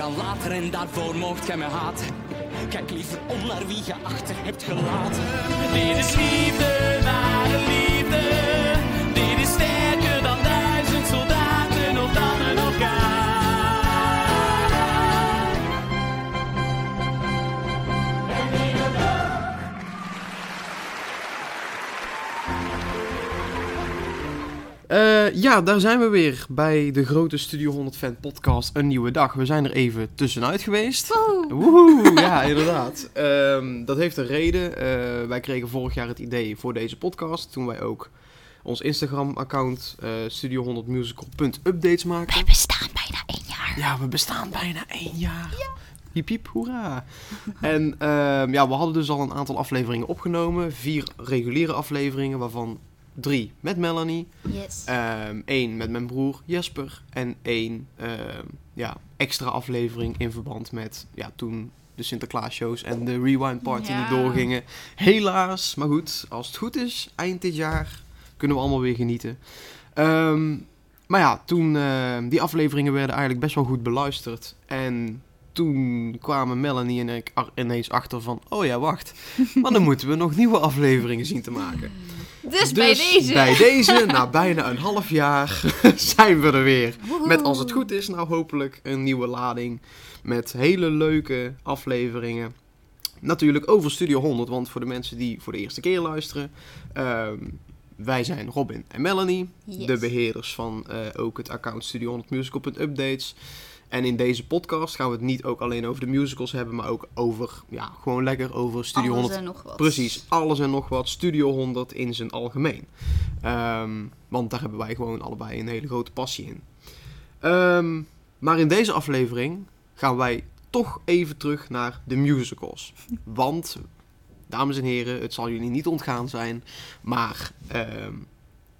aan later en daarvoor moogt gij mij haten. Kijk liever om naar wie je achter hebt gelaten. Dit is liefde, ware Eh, ja, daar zijn we weer bij de grote Studio 100 Fan podcast. Een nieuwe dag. We zijn er even tussenuit geweest. Woehoe, ja, inderdaad. Ehm, dat heeft een reden. Eh, wij kregen vorig jaar het idee voor deze podcast. Toen wij ook ons Instagram-account eh, studio100musical.updates maakten. We bestaan bijna één jaar. Ja, we bestaan bijna één jaar. Hiep hiep, hoera. En ehm, ja, we hadden dus al een aantal afleveringen opgenomen. Vier reguliere afleveringen, waarvan drie met Melanie. Yes. Ehm één met mijn broer Jesper. En één ehm, ja, extra aflevering in verband met ja, toen de Sinterklaas-shows en de Rewind Party Ja. niet doorgingen. Helaas, maar goed, als het goed is, eind dit jaar kunnen we allemaal weer genieten. Ehm, maar ja, toen die afleveringen werden eigenlijk best wel goed beluisterd. En toen kwamen Melanie en ik ineens achter van, oh ja, wacht. Maar dan moeten we nog nieuwe afleveringen zien te maken. Dus, bij deze. bij deze, na bijna een half jaar, zijn we er weer. Met als het goed is, nou hopelijk een nieuwe lading. Met hele leuke afleveringen. Natuurlijk over Studio 100, want voor de mensen die voor de eerste keer luisteren. ehm, wij zijn Robin en Melanie, Yes. de beheerders van eh, ook het account Studio 100 Musical.updates. En in deze podcast gaan we het niet ook alleen over de musicals hebben, maar ook over, ja, gewoon lekker over Studio Alles 100 en nog wat. Precies, alles en nog wat. Studio 100 in zijn algemeen. Ehm, want daar hebben wij gewoon allebei een hele grote passie in. Ehm, maar in deze aflevering gaan wij toch even terug naar de musicals. Want, dames en heren, het zal jullie niet ontgaan zijn. Maar ehm,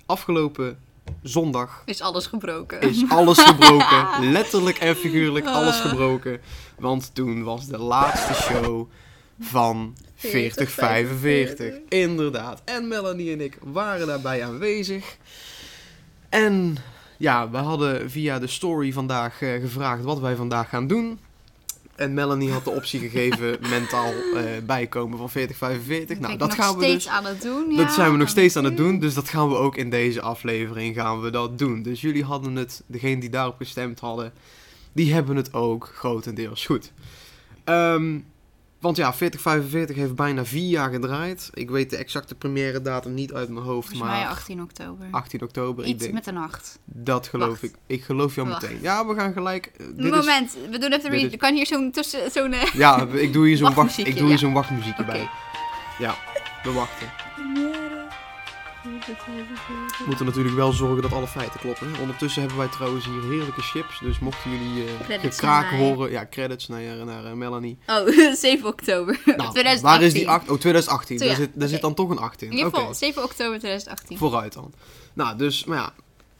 afgelopen zondag Is alles gebroken. is alles gebroken. Letterlijk en figuurlijk alles gebroken. Want toen was de laatste show van 4045. Inderdaad. En Melanie en ik waren daarbij aanwezig. En ja, we hadden via de story vandaag eh, gevraagd wat wij vandaag gaan doen. En Melanie had de optie gegeven mentaal eh, bijkomen van 4045. Nou, Ben dat gaan we steeds dus aan het doen. dat ja. zijn we nog steeds aan het doen, dus dat gaan we ook in deze aflevering gaan we dat doen. Dus jullie hadden het, degene die daarop gestemd hadden, die hebben het ook grotendeels goed. Ehm, want ja, 4045 heeft bijna vier jaar gedraaid. Ik weet de exacte première datum niet uit mijn hoofd, Volgens mij maar 18 oktober. 18 oktober. Ik Iets denk, met een 8. dat geloof Wacht. ik. Ik geloof jou Wacht. meteen. Ja, we gaan gelijk. eh, dit is- Moment, we doen even re- is- Kan hier zo'n tussen... Zo'n... eh, ja, ik doe hier zo'n wacht, ik doe hier ja. zo'n wachtmuziekje bij. Ja, we wachten. We moeten natuurlijk wel zorgen dat alle feiten kloppen. hè. Ondertussen hebben wij trouwens hier heerlijke chips. Dus mochten jullie eh Credits gekraken horen... Ja, credits naar, naar eh, Melanie. Oh, 7 oktober. Nou, 2018. waar is die 8? Oh, 2018. Zo, Daar, zit, daar zit dan toch een 8 in. In ieder geval, 7 oktober 2018. vooruit dan. Nou, dus, maar ja...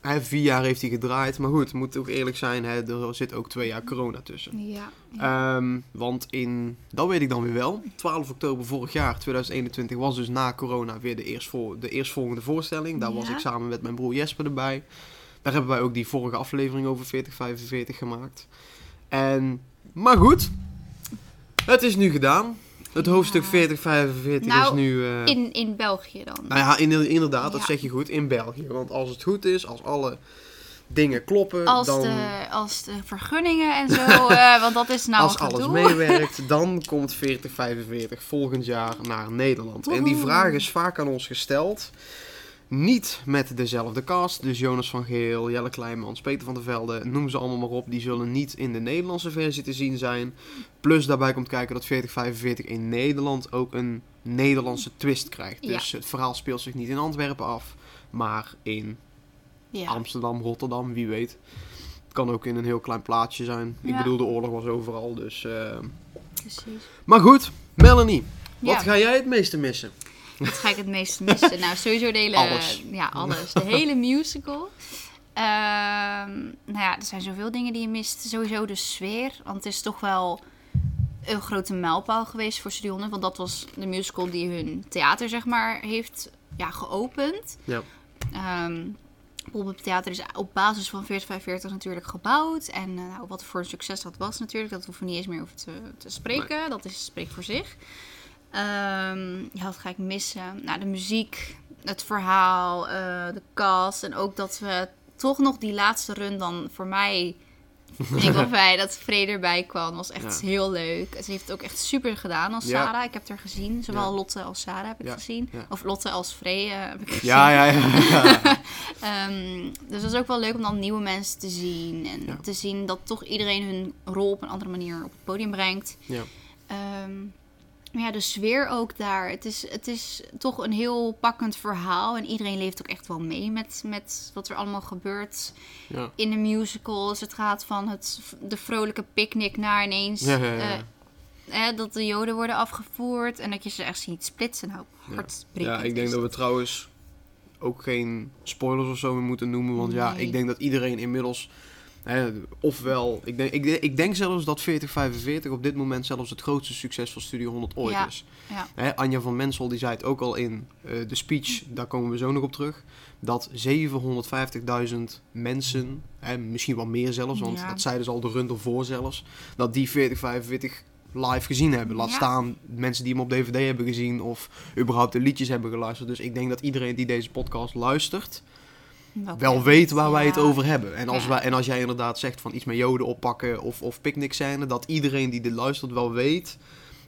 Hij, vier jaar heeft hij gedraaid. Maar goed, moet ook eerlijk zijn. Hè, er zit ook twee jaar corona tussen. Ja. ja. Ehm, want in, dat weet ik dan weer wel, 12 oktober vorig jaar, 2021, was dus na corona weer de, eerstvol, de eerstvolgende voorstelling. Daar was ik samen met mijn broer Jesper erbij. Daar hebben wij ook die vorige aflevering over 4045 gemaakt. En, maar goed, het is nu gedaan. Het hoofdstuk Ja. 4045 Nou, is nu... eh, in, in België dan. nou ja, in- inderdaad, dat Ja. zeg je goed, in België. Want als het goed is, als alle dingen kloppen, als, dan... de, als de vergunningen en zo, eh, want dat is nou Als alles meewerkt, dan komt 4045 volgend jaar naar Nederland. En die vraag is vaak aan ons gesteld. Niet met dezelfde cast, dus Jonas van Geel, Jelle Kleinmans, Peter van der Velde, noem ze allemaal maar op. Die zullen niet in de Nederlandse versie te zien zijn. Plus daarbij komt kijken dat 4045 in Nederland ook een Nederlandse twist krijgt. Ja. Dus het verhaal speelt zich niet in Antwerpen af, maar in Ja. Amsterdam, Rotterdam, wie weet. Het kan ook in een heel klein plaatsje zijn. Ik bedoel, de oorlog was overal, dus... eh, Precies. Maar goed, Melanie, wat ga jij het meeste missen? Wat ga ik het meest missen? nou, sowieso de hele... Alles. Ja, alles. De hele musical. Ehm, nou ja, er zijn zoveel dingen die je mist. Sowieso de sfeer. Want het is toch wel een grote mijlpaal geweest voor Studio 100. Want dat was de musical die hun theater, zeg maar, heeft ja, geopend. Ja. Ehm Pop-up Theater is op basis van 4045 natuurlijk gebouwd. En eh, nou, wat voor een succes dat was natuurlijk, dat hoeven we niet eens meer over te, te spreken. Dat is, spreekt voor zich. Ehm, ja, wat ga ik missen? Nou, de muziek, het verhaal, eh, de cast. En ook dat we toch nog die laatste run dan voor mij... Vind ik wel fijn dat Vrede erbij kwam. was echt Ja. heel leuk. Ze heeft het ook echt super gedaan als Ja. Sarah. Ik heb haar gezien. Zowel Ja. Lotte als Sarah heb ik gezien. Of Lotte als Vree eh, heb ik gezien. Ja, ja, ja. Ehm, dus dat is ook wel leuk om dan nieuwe mensen te zien. En te zien dat toch iedereen hun rol op een andere manier op het podium brengt. ja. Ehm, ja, de sfeer ook daar. Het is, het is toch een heel pakkend verhaal. En iedereen leeft ook echt wel mee met, met wat er allemaal gebeurt ja. in de musicals. Het gaat van het, de vrolijke picknick naar ineens... Ja, ja, ja. eh, eh, dat de joden worden afgevoerd en dat je ze echt ziet splitsen. Nou, Ja, ik denk dat we trouwens ook geen spoilers of zo meer moeten noemen. Want ja, ik denk dat iedereen inmiddels. Ofwel, ik denk, ik, denk- ik denk zelfs dat 4045 op dit moment zelfs het grootste succes van Studio 100 ooit Ja. is. Ja. Hè, Anja van Mensel die zei het ook al in eh, de speech, daar komen we zo nog op terug. Dat 750.000 mensen, hè, misschien wel meer zelfs, want Ja. dat zeiden ze al de run ervoor zelfs, dat die 4045 live gezien hebben. Laat staan mensen die hem op DVD hebben gezien of überhaupt de liedjes hebben geluisterd. Dus ik denk dat iedereen die deze podcast luistert, Wel weet waar wij het over hebben. En als, wij, en als jij inderdaad zegt van iets met joden oppakken of, of picknickscène, dat iedereen die dit luistert wel weet.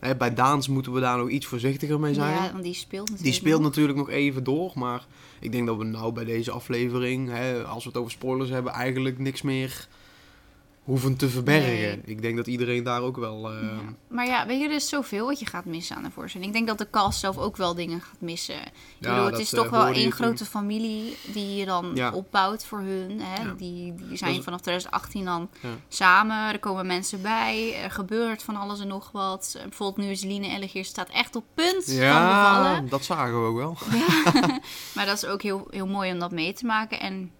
Hè, bij Daans moeten we daar nog iets voorzichtiger mee zijn. Ja, want die speelt natuurlijk Die speelt nog. natuurlijk nog even door, maar ik denk dat we nou bij deze aflevering, hè, als we het over spoilers hebben, eigenlijk niks meer hoeven te verbergen. Nee. Ik denk dat iedereen daar ook wel... eh, Ja. Maar ja, weet je, er is zoveel wat je gaat missen aan de voorstelling. Ik denk dat de cast zelf ook wel dingen gaat missen. Ja, bedoel, het is eh, toch wel één grote familie die je dan Ja. opbouwt voor hun. Hè? Die, die zijn is- vanaf 2018 dan samen. Er komen mensen bij. Er gebeurt van alles en nog wat. Bijvoorbeeld nu is Line Ellegeer staat echt op punt van ja, bevallen. dat zagen we ook wel. Maar dat is ook heel, heel mooi om dat mee te maken. En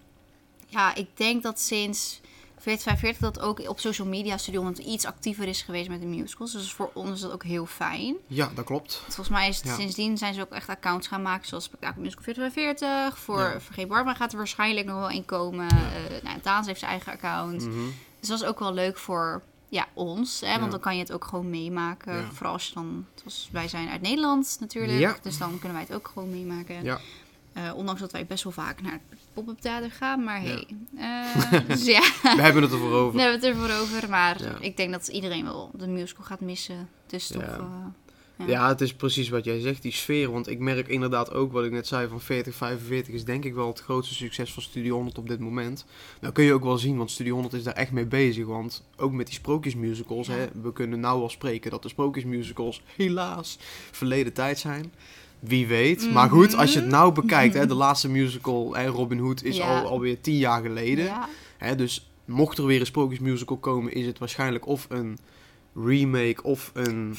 ja, ik denk dat sinds 4045 dat ook op social media Studio 100 iets actiever is geweest met de musicals. Dus voor ons is dat ook heel fijn. Ja, dat klopt. Volgens mij is het Ja. sindsdien zijn ze ook echt accounts gaan maken, zoals Spektakel Musical 4045. Voor Ja. Vergeet Barbara gaat er waarschijnlijk nog wel in komen. Eh nou, Daans heeft zijn eigen account. Mhm. Dus dat is ook wel leuk voor ja, ons, hè, want Ja. dan kan je het ook gewoon meemaken. Ja. Vooral als je dan, zoals wij zijn uit Nederland natuurlijk, Ja. dus dan kunnen wij het ook gewoon meemaken. Ja. Eh, ondanks dat wij best wel vaak naar het pop-up theater gaan, maar Ja. hey. eh, dus ja, We hebben het ervoor over. we hebben het ervoor over. Maar Ja. ik denk dat iedereen wel de musical gaat missen. Dus toch... Ja. eh, ja. Ja, het is precies wat jij zegt, die sfeer. Want ik merk inderdaad ook wat ik net zei van 40, 45 is denk ik wel het grootste succes van Studio 100 op dit moment. Nou kun je ook wel zien, want Studio 100 is daar echt mee bezig. Want ook met die sprookjesmusicals, Ja. hè, we kunnen nou wel spreken dat de sprookjesmusicals helaas verleden tijd zijn. Wie weet. Maar goed, als je het nou bekijkt, hè, de laatste musical, hè, Robin Hood, is Ja. al, alweer tien jaar geleden. Ja. Hè, dus mocht er weer een sprookjesmusical komen, is het waarschijnlijk of een remake of een...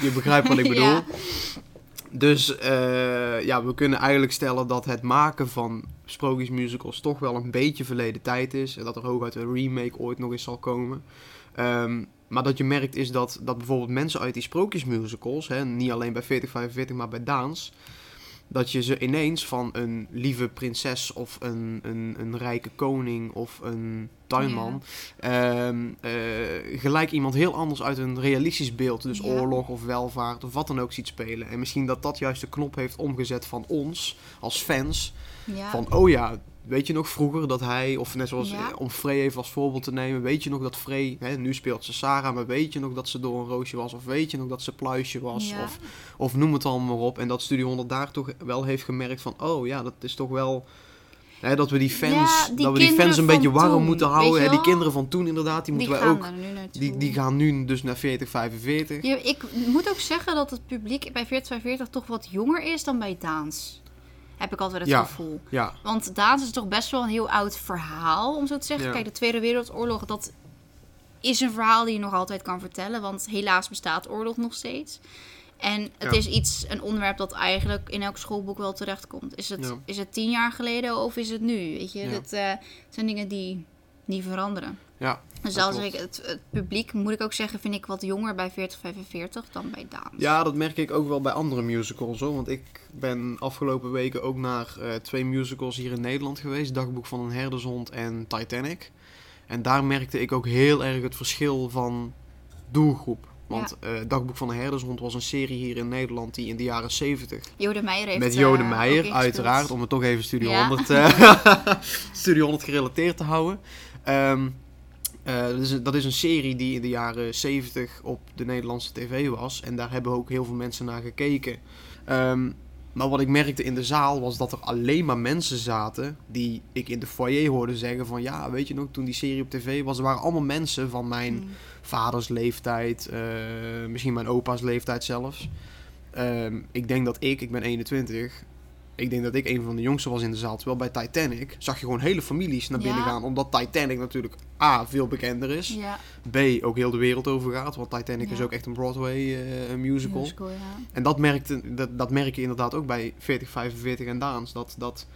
Je begrijpt wat ik bedoel. Ja. Dus eh, ja, we kunnen eigenlijk stellen dat het maken van sprookjesmusicals toch wel een beetje verleden tijd is. En dat er hooguit een remake ooit nog eens zal komen. Ehm, maar dat je merkt is dat, dat bijvoorbeeld mensen uit die sprookjesmusicals, hè, niet alleen bij 4045, maar bij Daans, dat je ze ineens van een lieve prinses of een, een, een rijke koning of een tuinman, ehm, eh, gelijk iemand heel anders uit een realistisch beeld, dus Ja. oorlog of welvaart of wat dan ook ziet spelen. En misschien dat dat juist de knop heeft omgezet van ons als fans, Ja. van oh ja, weet je nog vroeger dat hij, of net zoals Ja. eh, om Frey even als voorbeeld te nemen, weet je nog dat Frey, hè, nu speelt ze Sarah, maar weet je nog dat ze door een roosje was, of weet je nog dat ze pluisje was, Ja. of, of noem het allemaal maar op. En dat Studio 100 daar toch wel heeft gemerkt van, oh ja, dat is toch wel... Hè, dat we die fans, Ja, die dat we die fans een beetje warm toen, moeten houden. Hè, die kinderen van toen inderdaad, die die moeten wij gaan ook... Die, die gaan nu dus naar 40, 45. Ja, ik moet ook zeggen dat het publiek bij 4045 toch wat jonger is dan bij Daans. Heb ik altijd het Ja. gevoel. Ja, Want Daans is toch best wel een heel oud verhaal, om zo te zeggen. Ja. Kijk, de Tweede Wereldoorlog, dat is een verhaal die je nog altijd kan vertellen. Want helaas bestaat oorlog nog steeds. En het Ja. is iets, een onderwerp dat eigenlijk in elk schoolboek wel terechtkomt. Is het, Ja. is het tien jaar geleden of is het nu? Weet je, Ja. dat eh, zijn dingen die niet veranderen. Ja, Dus als klopt. ik het, het publiek, moet ik ook zeggen, vind ik wat jonger bij 4045 dan bij Daans. Ja, dat merk ik ook wel bij andere musicals hoor. Want ik ben afgelopen weken ook naar eh, twee musicals hier in Nederland geweest. Dagboek van een herdershond en Titanic. En daar merkte ik ook heel erg het verschil van doelgroep. Want eh, Dagboek van een herdershond was een serie hier in Nederland die in de jaren 70 Jode Meijer heeft met Jode eh, Meijer, uiteraard, om het toch even Studio Ja. 100, eh, Studio 100 gerelateerd te houden. Ehm, eh, dat, is, een- dat is een serie die in de jaren 70 op de Nederlandse tv was. En daar hebben ook heel veel mensen naar gekeken. Ehm, maar wat ik merkte in de zaal was dat er alleen maar mensen zaten die ik in de foyer hoorde zeggen van... Ja, weet je nog, toen die serie op tv was, er waren allemaal mensen van mijn Mm. vaders leeftijd, eh, misschien mijn opa's leeftijd zelfs. Ehm, ik denk dat ik, ik ben 21, ik denk dat ik een van de jongsten was in de zaal. Terwijl bij Titanic zag je gewoon hele families naar binnen Ja. gaan. Omdat Titanic natuurlijk A, veel bekender is. Ja, B, ook heel de wereld over gaat. Want Titanic Ja. is ook echt een Broadway eh, musical. musical, ja. En dat, merkte, dat, dat merk je inderdaad ook bij 4045 en Daans. Dat, dat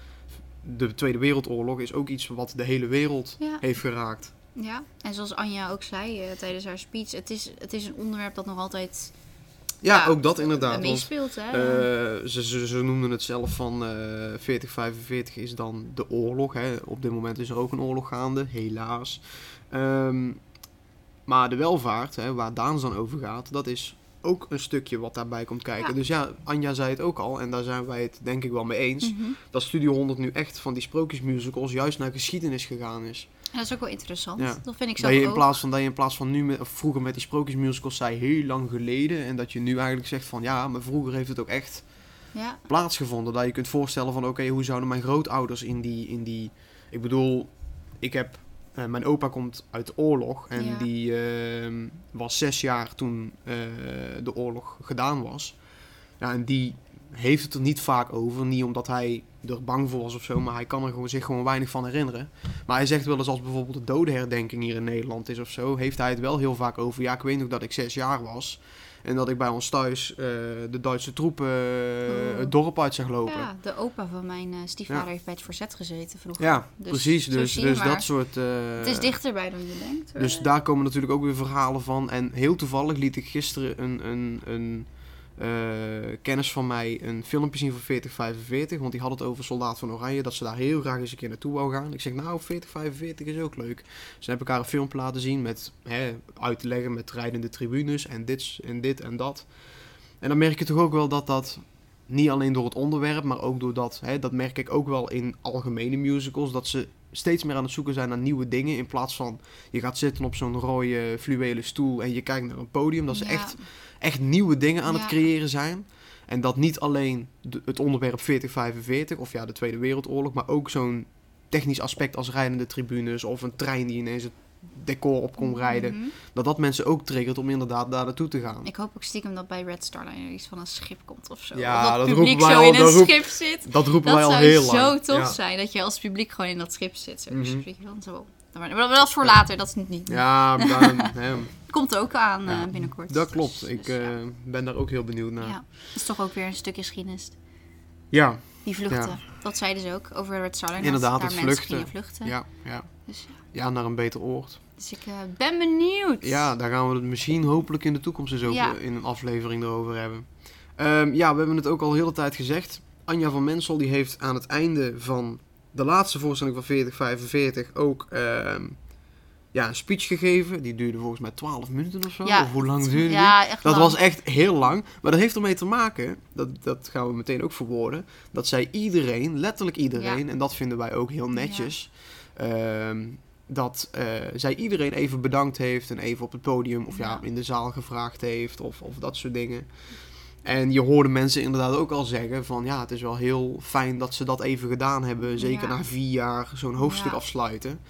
de Tweede Wereldoorlog is ook iets wat de hele wereld heeft geraakt. Ja, en zoals Anja ook zei eh, tijdens haar speech, het is, het is een onderwerp dat nog altijd Ja, ook dat inderdaad. want- meespeelt. Hè? Eh, ze, ze, ze noemden het zelf van eh 4045 is dan de oorlog. Hè. Op dit moment is er ook een oorlog gaande, helaas. Ehm, maar de welvaart, hè, waar Daans dan over gaat, dat is ook een stukje wat daarbij komt kijken. Ja. Dus ja, Anja zei het ook al, en daar zijn wij het denk ik wel mee eens. Mhm. Dat Studio 100 nu echt van die sprookjesmusicals juist naar geschiedenis gegaan is. Dat is ook wel interessant. Ja. Dat vind ik Dat zelf je in ook. plaats van dat je in plaats van nu met, of vroeger met die sprookjesmusicals zei heel lang geleden. En dat je nu eigenlijk zegt van ja, maar vroeger heeft het ook echt Ja, plaatsgevonden. Dat je kunt voorstellen van oké, hoe zouden mijn grootouders in die, in die... Ik bedoel, ik heb... eh, mijn opa komt uit de oorlog en Ja. die ehm, was zes jaar toen eh, de oorlog gedaan was. Ja, en die heeft het er niet vaak over. Niet omdat hij er bang voor was of zo, maar hij kan er gewoon, zich gewoon weinig van herinneren. Maar hij zegt wel eens als bijvoorbeeld de dodenherdenking hier in Nederland is of zo, heeft hij het wel heel vaak over. Ja, ik weet nog dat ik zes jaar was. En dat ik bij ons thuis eh, de Duitse troepen eh, Oh. het dorp uit zag lopen. ja, de opa van mijn eh, stiefvader Ja. heeft bij het verzet gezeten vroeger. Ja, Dus precies. Dus, dus maar. dat soort. Het is dichterbij dan je denkt. Dus daar komen natuurlijk ook weer verhalen van. En heel toevallig liet ik gisteren een, een, een kennis van mij een filmpje zien van 4045. Want die had het over Soldaat van Oranje. Dat ze daar heel graag eens een keer naartoe wou gaan. Ik zeg, nou, 4045 is ook leuk. Dus dan heb ik haar een filmpje laten zien met hè, uit te leggen met rijdende tribunes en dit en dit en dat. En dan merk je toch ook wel dat dat niet alleen door het onderwerp, maar ook doordat, hè, dat merk ik ook wel in algemene musicals, dat ze steeds meer aan het zoeken zijn naar nieuwe dingen. In plaats van je gaat zitten op zo'n rode fluwelen stoel en je kijkt naar een podium. Dat ze ja. echt, echt nieuwe dingen aan Ja. het creëren zijn. En dat niet alleen de- het onderwerp 4045 of ja, de Tweede Wereldoorlog, maar ook zo'n technisch aspect als rijdende tribunes of een trein die ineens het decor op komt rijden. Mhm. Dat dat mensen ook triggert om inderdaad daar naartoe te gaan. Ik hoop ook stiekem dat bij Red Starliner iets van een schip komt of zo. Ja, Of dat dat het publiek zo al, in dat een roep- schip zit. Dat roepen Dat wij al zou heel zo lang. tof Ja. zijn, dat je als publiek gewoon in dat schip zit. Zo, Mhm. spreek je dan zo. Maar, dat is voor later, dat is niet. Ja, dan, Komt ook aan Ja, eh, binnenkort. dat klopt. Dus- Ik dus, ja. eh, ben daar ook heel benieuwd naar. ja. Dat is toch ook weer een stukje geschiedenis. ja, Die vluchten. Ja. Dat zeiden ze ook over Red Starliner. Inderdaad, het vluchten. vluchten. ja, ja. Dus, ja. ja, naar een beter oord. dus ik eh, ben benieuwd. Ja, daar gaan we het misschien hopelijk in de toekomst eens over in een aflevering erover hebben. Ehm, ja, we hebben het ook al de hele tijd gezegd. Anja van Mensel die heeft aan het einde van de laatste voorstelling van 4045 ook ehm, ja, een speech gegeven. Die duurde volgens mij 12 minuten of zo. Ja, of hoe lang duurde die? Ja, Dat lang. was echt heel lang. Maar dat heeft ermee te maken, dat, dat gaan we meteen ook verwoorden, dat zij iedereen, letterlijk iedereen, en dat vinden wij ook heel netjes, ehm, dat eh, zij iedereen even bedankt heeft en even op het podium of Ja. in de zaal gevraagd heeft of, of dat soort dingen. En je hoorde mensen inderdaad ook al zeggen van ja, het is wel heel fijn dat ze dat even gedaan hebben. Zeker Ja. na vier jaar zo'n hoofdstuk Ja. afsluiten.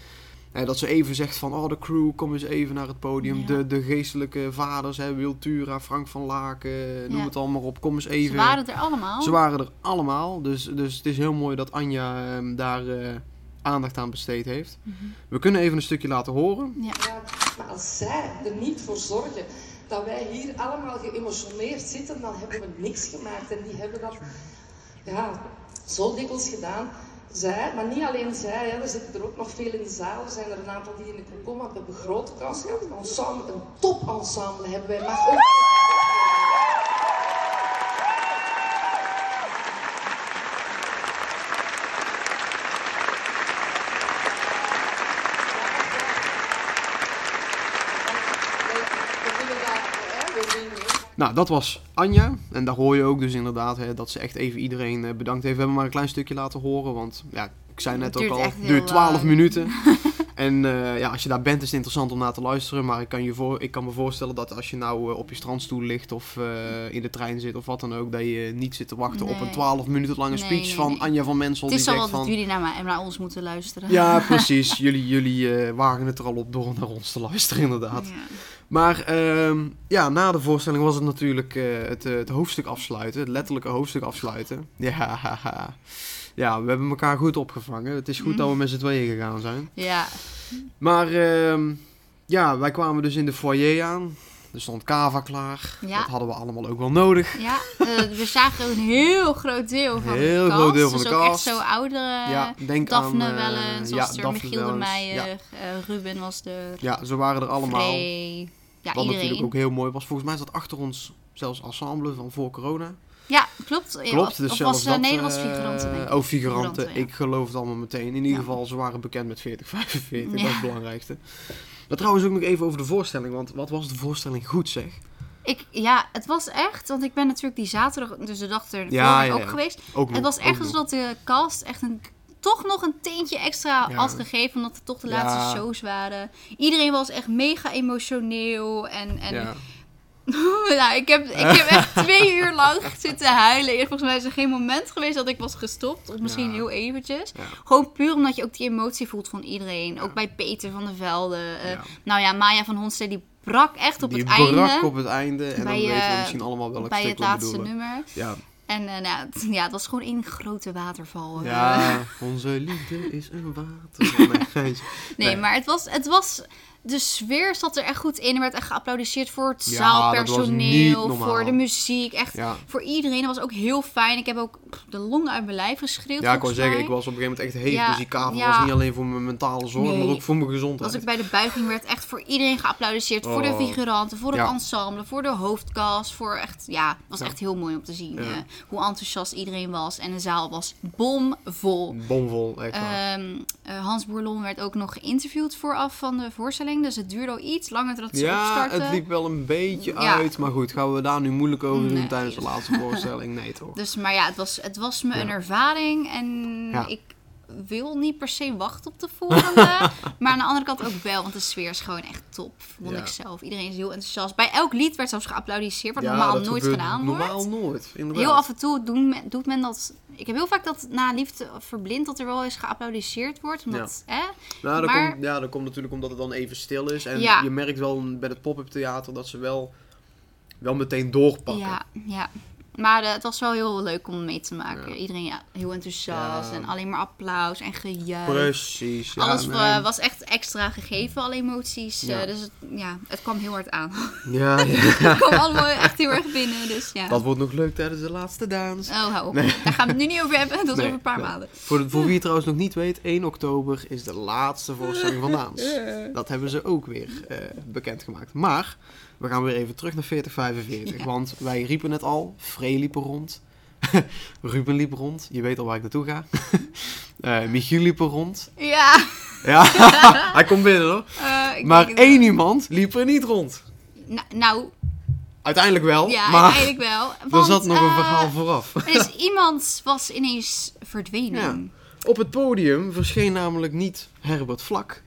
Eh, dat ze even zegt van, oh de crew, kom eens even naar het podium. Ja. De, de geestelijke vaders, hè, Wiltura, Frank van Laken, noem Ja. het allemaal op. Kom eens even. Ze waren er allemaal. Ze waren er allemaal. Dus, dus het is heel mooi dat Anja ehm, daar eh, aandacht aan besteed heeft. Mhm. We kunnen even een stukje laten horen. Ja. Ja, maar als zij er niet voor zorgen dat wij hier allemaal geëmotioneerd zitten, dan hebben we niks gemaakt. En die hebben dat ja, zo dikwijls gedaan. zij, maar niet alleen zij, hè, er zitten er ook nog veel in de zaal. Er zijn er een aantal die in de we hebben grote kast gehad. Een ensemble, een topensemble hebben wij. Maar ook... We willen daar, hè, we willen niet. Nou, dat was Anja. En daar hoor je ook dus inderdaad hè, dat ze echt even iedereen eh, bedankt heeft. We hebben maar een klein stukje laten horen, want ja, ik zei net ook al, het duurt 12 lang. minuten. en eh, ja, als je daar bent is het interessant om naar te luisteren. Maar ik kan, je voor, ik kan me voorstellen dat als je nou eh, op je strandstoel ligt of in de trein zit of wat dan ook, dat je niet zit te wachten op een Nee. 12 minuten lange speech nee, van. Anja van Mensel. Het is die zegt dat jullie naar, mij, naar ons moeten luisteren. Ja, precies. jullie jullie wagen het er al op door naar ons te luisteren, inderdaad. Ja. Maar ehm, ja, na de voorstelling was het natuurlijk eh, het, eh, het hoofdstuk afsluiten. Het letterlijke hoofdstuk afsluiten. Ja, ja, we hebben elkaar goed opgevangen. Het is goed dat we met z'n tweeën gegaan zijn. Ja, Maar ehm, ja, wij kwamen dus in de foyer aan. Er stond kava klaar. Ja. Dat hadden we allemaal ook wel nodig. ja eh, we zagen een heel groot deel van Heel de cast. groot deel van dus de ook cast. echt zo oudere ja, denk Daphne aan... Wellens, ja, Daphne Michiel de Wellens. Meijer, Ja, eh, Ruben was er, ja, ze waren er allemaal. Frey, ja, Wat natuurlijk iedereen. ook heel mooi was. Volgens mij zat achter ons zelfs ensemble van voor corona. Ja, klopt. Klopt, dus of zelfs was, eh, was eh, figuranten, denk ik. Oh, figuranten. Figuranten, ja. Ik geloof het allemaal meteen. In ieder Ja. geval, ze waren bekend met 40, 45. Dat is het belangrijkste. Maar trouwens ook nog even over de voorstelling. Want wat was de voorstelling goed, zeg? Ik, ja, het was echt, want ik ben natuurlijk die zaterdag, dus de dag ervoor Ja, ja, ook geweest. Ook Het was echt dat de cast echt een, toch nog een teentje extra Ja. had gegeven, omdat het toch de Ja. laatste shows waren. Iedereen was echt mega emotioneel en, en Ja. nou, ik, heb, ik heb echt twee uur lang zitten huilen. En Volgens mij is er geen moment geweest dat ik was gestopt. Of misschien Ja. heel eventjes. Ja. Gewoon puur omdat je ook die emotie voelt van iedereen. Ook bij Peter van der Velde. eh. Nou ja, Maya van Honsten die brak echt op Die het brak einde. op het einde. En Bij, dan weten we eh, misschien allemaal welk bij stuk het laatste nummer. Ja. En eh, nou, het, ja, het was gewoon één grote waterval. ja, onze liefde is een water. Nee, geintje. Nee, Nee. maar het was, het was... De sfeer zat er echt goed in. Er werd echt geapplaudisseerd voor het Ja, dat zaalpersoneel, voor de muziek. Echt Ja. voor iedereen. Dat was ook heel fijn. Ik heb ook de longen uit mijn lijf geschreeuwd. Ja, ik volgens zeggen, ik was op een gegeven moment echt. Ja, die kavel ja. was niet alleen voor mijn mentale zorg, Nee. maar ook voor mijn gezondheid. Als ik bij de buiging werd echt voor iedereen geapplaudisseerd. Voor de Oh. figuranten, voor het ensemble, voor de hoofdcast. Voor echt, ja, het was echt heel mooi om te zien. Eh, hoe enthousiast iedereen was. En de zaal was bomvol. Bomvol, echt. Ehm, eh, Hans Boerlon werd ook nog geïnterviewd vooraf van de voorstelling. Dus het duurde al iets langer dat ze Ja, opstarten. het liep wel een beetje Ja. uit. Maar goed, gaan we daar nu moeilijk over doen Nee. tijdens de laatste voorstelling? Nee, toch? Dus, maar ja, het was, het was me Ja. een ervaring. En Ja. ik wil niet per se wachten op de volgende. maar aan de andere kant ook wel. Want de sfeer is gewoon echt top. Vond Ja. ik zelf. Iedereen is heel enthousiast. Bij elk lied werd zelfs geapplaudisseerd. Wat Ja, normaal nooit gedaan Normaal wordt. nooit, inderdaad. Heel af en toe doen men- doet men dat. Ik heb heel vaak dat na liefde verblind dat er wel eens geapplaudisseerd wordt. Omdat, hè? Nou, dat, Maar- komt, ja, dat komt natuurlijk omdat het dan even stil is. En Ja. je merkt wel bij het pop-up theater dat ze wel, wel meteen doorpakken. Ja, ja. Maar eh, het was wel heel leuk om mee te maken. Ja. Iedereen ja, heel enthousiast Ja. en alleen maar applaus en gejuich. Precies. Alles nee. eh, was echt extra gegeven, alle emoties. Ja. eh, dus het, ja, het kwam heel hard aan. ja, ja. het kwam allemaal echt heel erg binnen. Dus ja. dat wordt nog leuk tijdens de laatste dans. Oh, hou op. Daar gaan we het nu niet over hebben. Dat is Nee, over een paar maanden. Voor, voor wie het trouwens nog niet weet, 1 oktober is de laatste voorstelling van Daans. Dat hebben ze ook weer eh, bekendgemaakt. Maar we gaan weer even terug naar 4045. Ja. Want wij riepen het al, Frey liep er rond. Ruben liep rond. Je weet al waar ik naartoe ga. Eh Michiel liep er rond. Ja. Ja, hij komt binnen hoor. eh, Maar één iemand liep er niet rond. Nou, nou, Uiteindelijk wel, ja, maar uiteindelijk wel. er zat nog een eh, verhaal vooraf. is iemand was ineens verdwenen. Op het podium verscheen namelijk niet Herbert Vlak,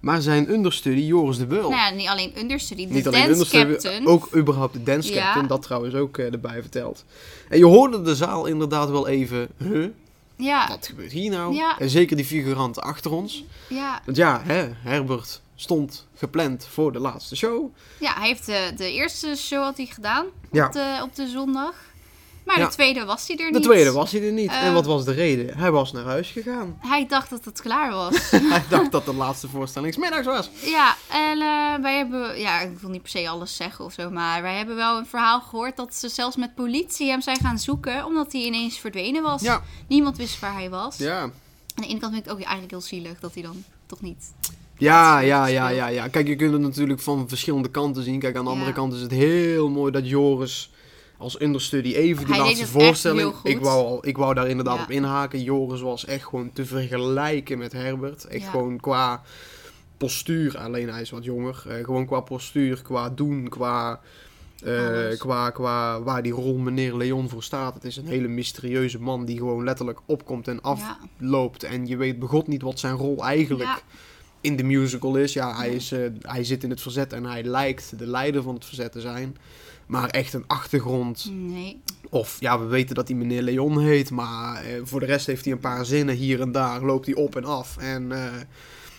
maar zijn understudy Joris de Beul. Nou ja, niet alleen understudy, de niet alleen dance understudy, captain. ook überhaupt de dance Ja. captain, dat trouwens ook eh, erbij verteld. En je hoorde de zaal inderdaad wel even, huh, Ja, wat gebeurt hier nou? Ja. En zeker die figuranten achter ons. ja, Want ja, hè, Herbert stond gepland voor de laatste show. ja, hij heeft de, de eerste show had hij gedaan Ja. op, de, op de zondag. Maar Ja. de tweede was hij er De niet. tweede was hij er niet. en Eh. wat was de reden? Hij was naar huis gegaan. Hij dacht dat het klaar was. Hij dacht dat de laatste voorstelling middags was. ja, en eh, wij hebben... Ja, ik wil niet per se alles zeggen of zo, maar wij hebben wel een verhaal gehoord dat ze zelfs met politie hem zijn gaan zoeken, omdat hij ineens verdwenen was. Ja. Niemand wist waar hij was. Ja, Aan de ene kant vind ik ook eigenlijk heel zielig dat hij dan toch niet... Ja, ja, ja, ja, ja. Kijk, je kunt het natuurlijk van verschillende kanten zien. Kijk, aan de Ja. andere kant is het heel mooi dat Joris als understudy even die Hij laatste voorstelling. Ik wou, al, ik wou daar inderdaad Ja. op inhaken. Joris was echt gewoon te vergelijken met Herbert. Echt Ja. gewoon qua postuur. Alleen hij is wat jonger. Eh, gewoon qua postuur, qua doen, qua. eh, qua, qua waar die rol meneer Leon voor staat. Het is een hele mysterieuze man die gewoon letterlijk opkomt en Ja. afloopt. En je weet begot niet wat zijn rol eigenlijk in de musical is. Ja, hij, is, eh, hij zit in het verzet en hij lijkt de leider van het verzet te zijn. Maar echt een achtergrond. Nee. Of ja, we weten dat hij meneer Leon heet. Maar eh, voor de rest heeft hij een paar zinnen hier en daar. Loopt hij op en af. En, eh,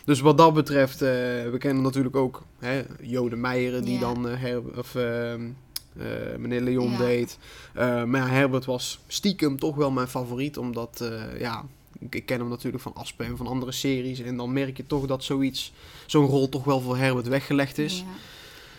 dus wat dat betreft, eh, we kennen natuurlijk ook hè, Jode Meijeren die Ja. dan Her- of, ehm, eh, meneer Leon Ja. deed. Maar ja, Herbert was stiekem toch wel mijn favoriet. Omdat, ja, ik, ik ken hem natuurlijk van Aspen en van andere series. En dan merk je toch dat zoiets, zo'n rol toch wel voor Herbert weggelegd is. Ja.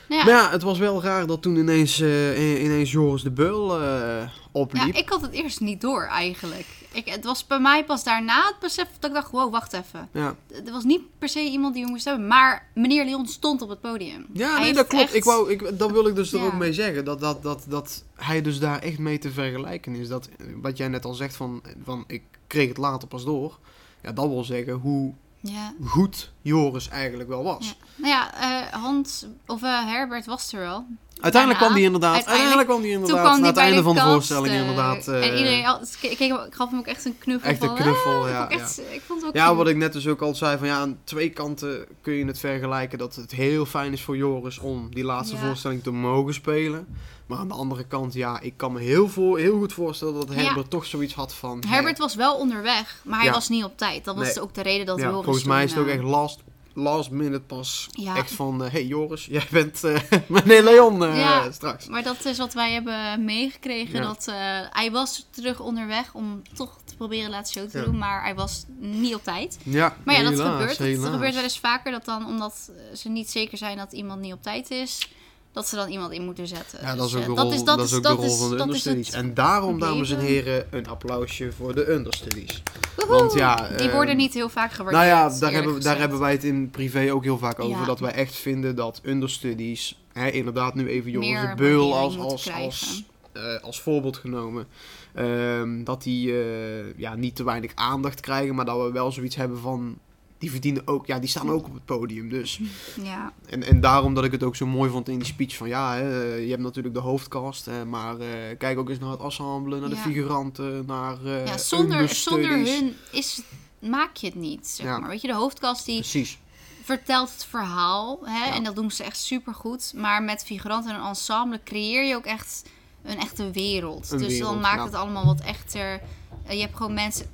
Nou Maar ja, ja, het was wel raar dat toen ineens, eh, ineens Joris de Beul eh, opliep. ja, ik had het eerst niet door eigenlijk. Ik, het was bij mij pas daarna het besef dat ik dacht, wow, wacht even. Ja, Er was niet per se iemand die moest hebben, maar meneer Leon stond op het podium. ja Hij nee, dat klopt. echt- Ik wou, ik, dat wil ik dus er Ja. ook mee zeggen. Dat, dat, dat, dat hij dus daar echt mee te vergelijken is. Dat, wat jij net al zegt van, van ik kreeg het later pas door. Ja, dat wil zeggen hoe Ja. goed Joris eigenlijk wel was. Ja. Nou ja, eh, Hans, of eh, Herbert was er wel. Uiteindelijk kwam die inderdaad, uiteindelijk- uiteindelijk kwam die Toen inderdaad, kwam na het einde de van de voorstelling eh, inderdaad. eh, en iedereen, al- ik, gaf hem ook echt een knuffel. Echt een knuffel, ah, ja, Ik, echt, ik vond het ook Ja, wat ik net dus ook al zei, van ja, aan twee kanten kun je het vergelijken dat het heel fijn is voor Joris om die laatste Ja. voorstelling te mogen spelen. Maar aan de andere kant, ja, ik kan me heel, voor, heel goed voorstellen dat Ja. Herbert toch zoiets had van... Herbert was wel onderweg, maar hij was niet op tijd. Dat was Nee. ook de reden dat Joris volgens mij is het ook eh, echt last, last minute pas Ja. echt van... eh, hey Joris, jij bent eh, meneer Leon eh, Ja. straks. Maar dat is wat wij hebben meegekregen. Ja. Dat, eh, hij was terug onderweg om toch te proberen laatste show te doen, maar hij was niet op tijd. Ja, Maar ja, dat helaas, gebeurt. Dat gebeurt wel eens vaker dat dan, omdat ze niet zeker zijn dat iemand niet op tijd is, dat ze dan iemand in moeten zetten. Ja, dat is Dus, ook eh, de rol, dat is ook de rol van de dat is understudies. En daarom, dames en heren, een applausje voor de understudies. Woehoe! Want ja, die eh, worden niet heel vaak Nou gewaardeerd. ja, daar hebben, daar hebben wij het in privé ook heel vaak over. Ja. Dat wij echt vinden dat understudies, hè, inderdaad nu even Meer de Beul als, als, als, eh, als voorbeeld genomen. ehm, dat die eh, ja, niet te weinig aandacht krijgen, maar dat we wel zoiets hebben van... Die verdienen ook, ja, die staan ook op het podium. Dus. Ja, En, en daarom dat ik het ook zo mooi vond in die speech van ja, hè, je hebt natuurlijk de hoofdcast, hè, maar eh, kijk ook eens naar het ensemble, naar de figuranten, naar eh ja zonder, zonder hun is, maak je het niet, zeg Ja. maar. Weet je, de hoofdkast die Precies. vertelt het verhaal. Hè? En dat doen ze echt super goed. Maar met figuranten en een ensemble creëer je ook echt een echte wereld. Een dus wereld, dan maakt het allemaal wat echter. Eh, je hebt gewoon mensen.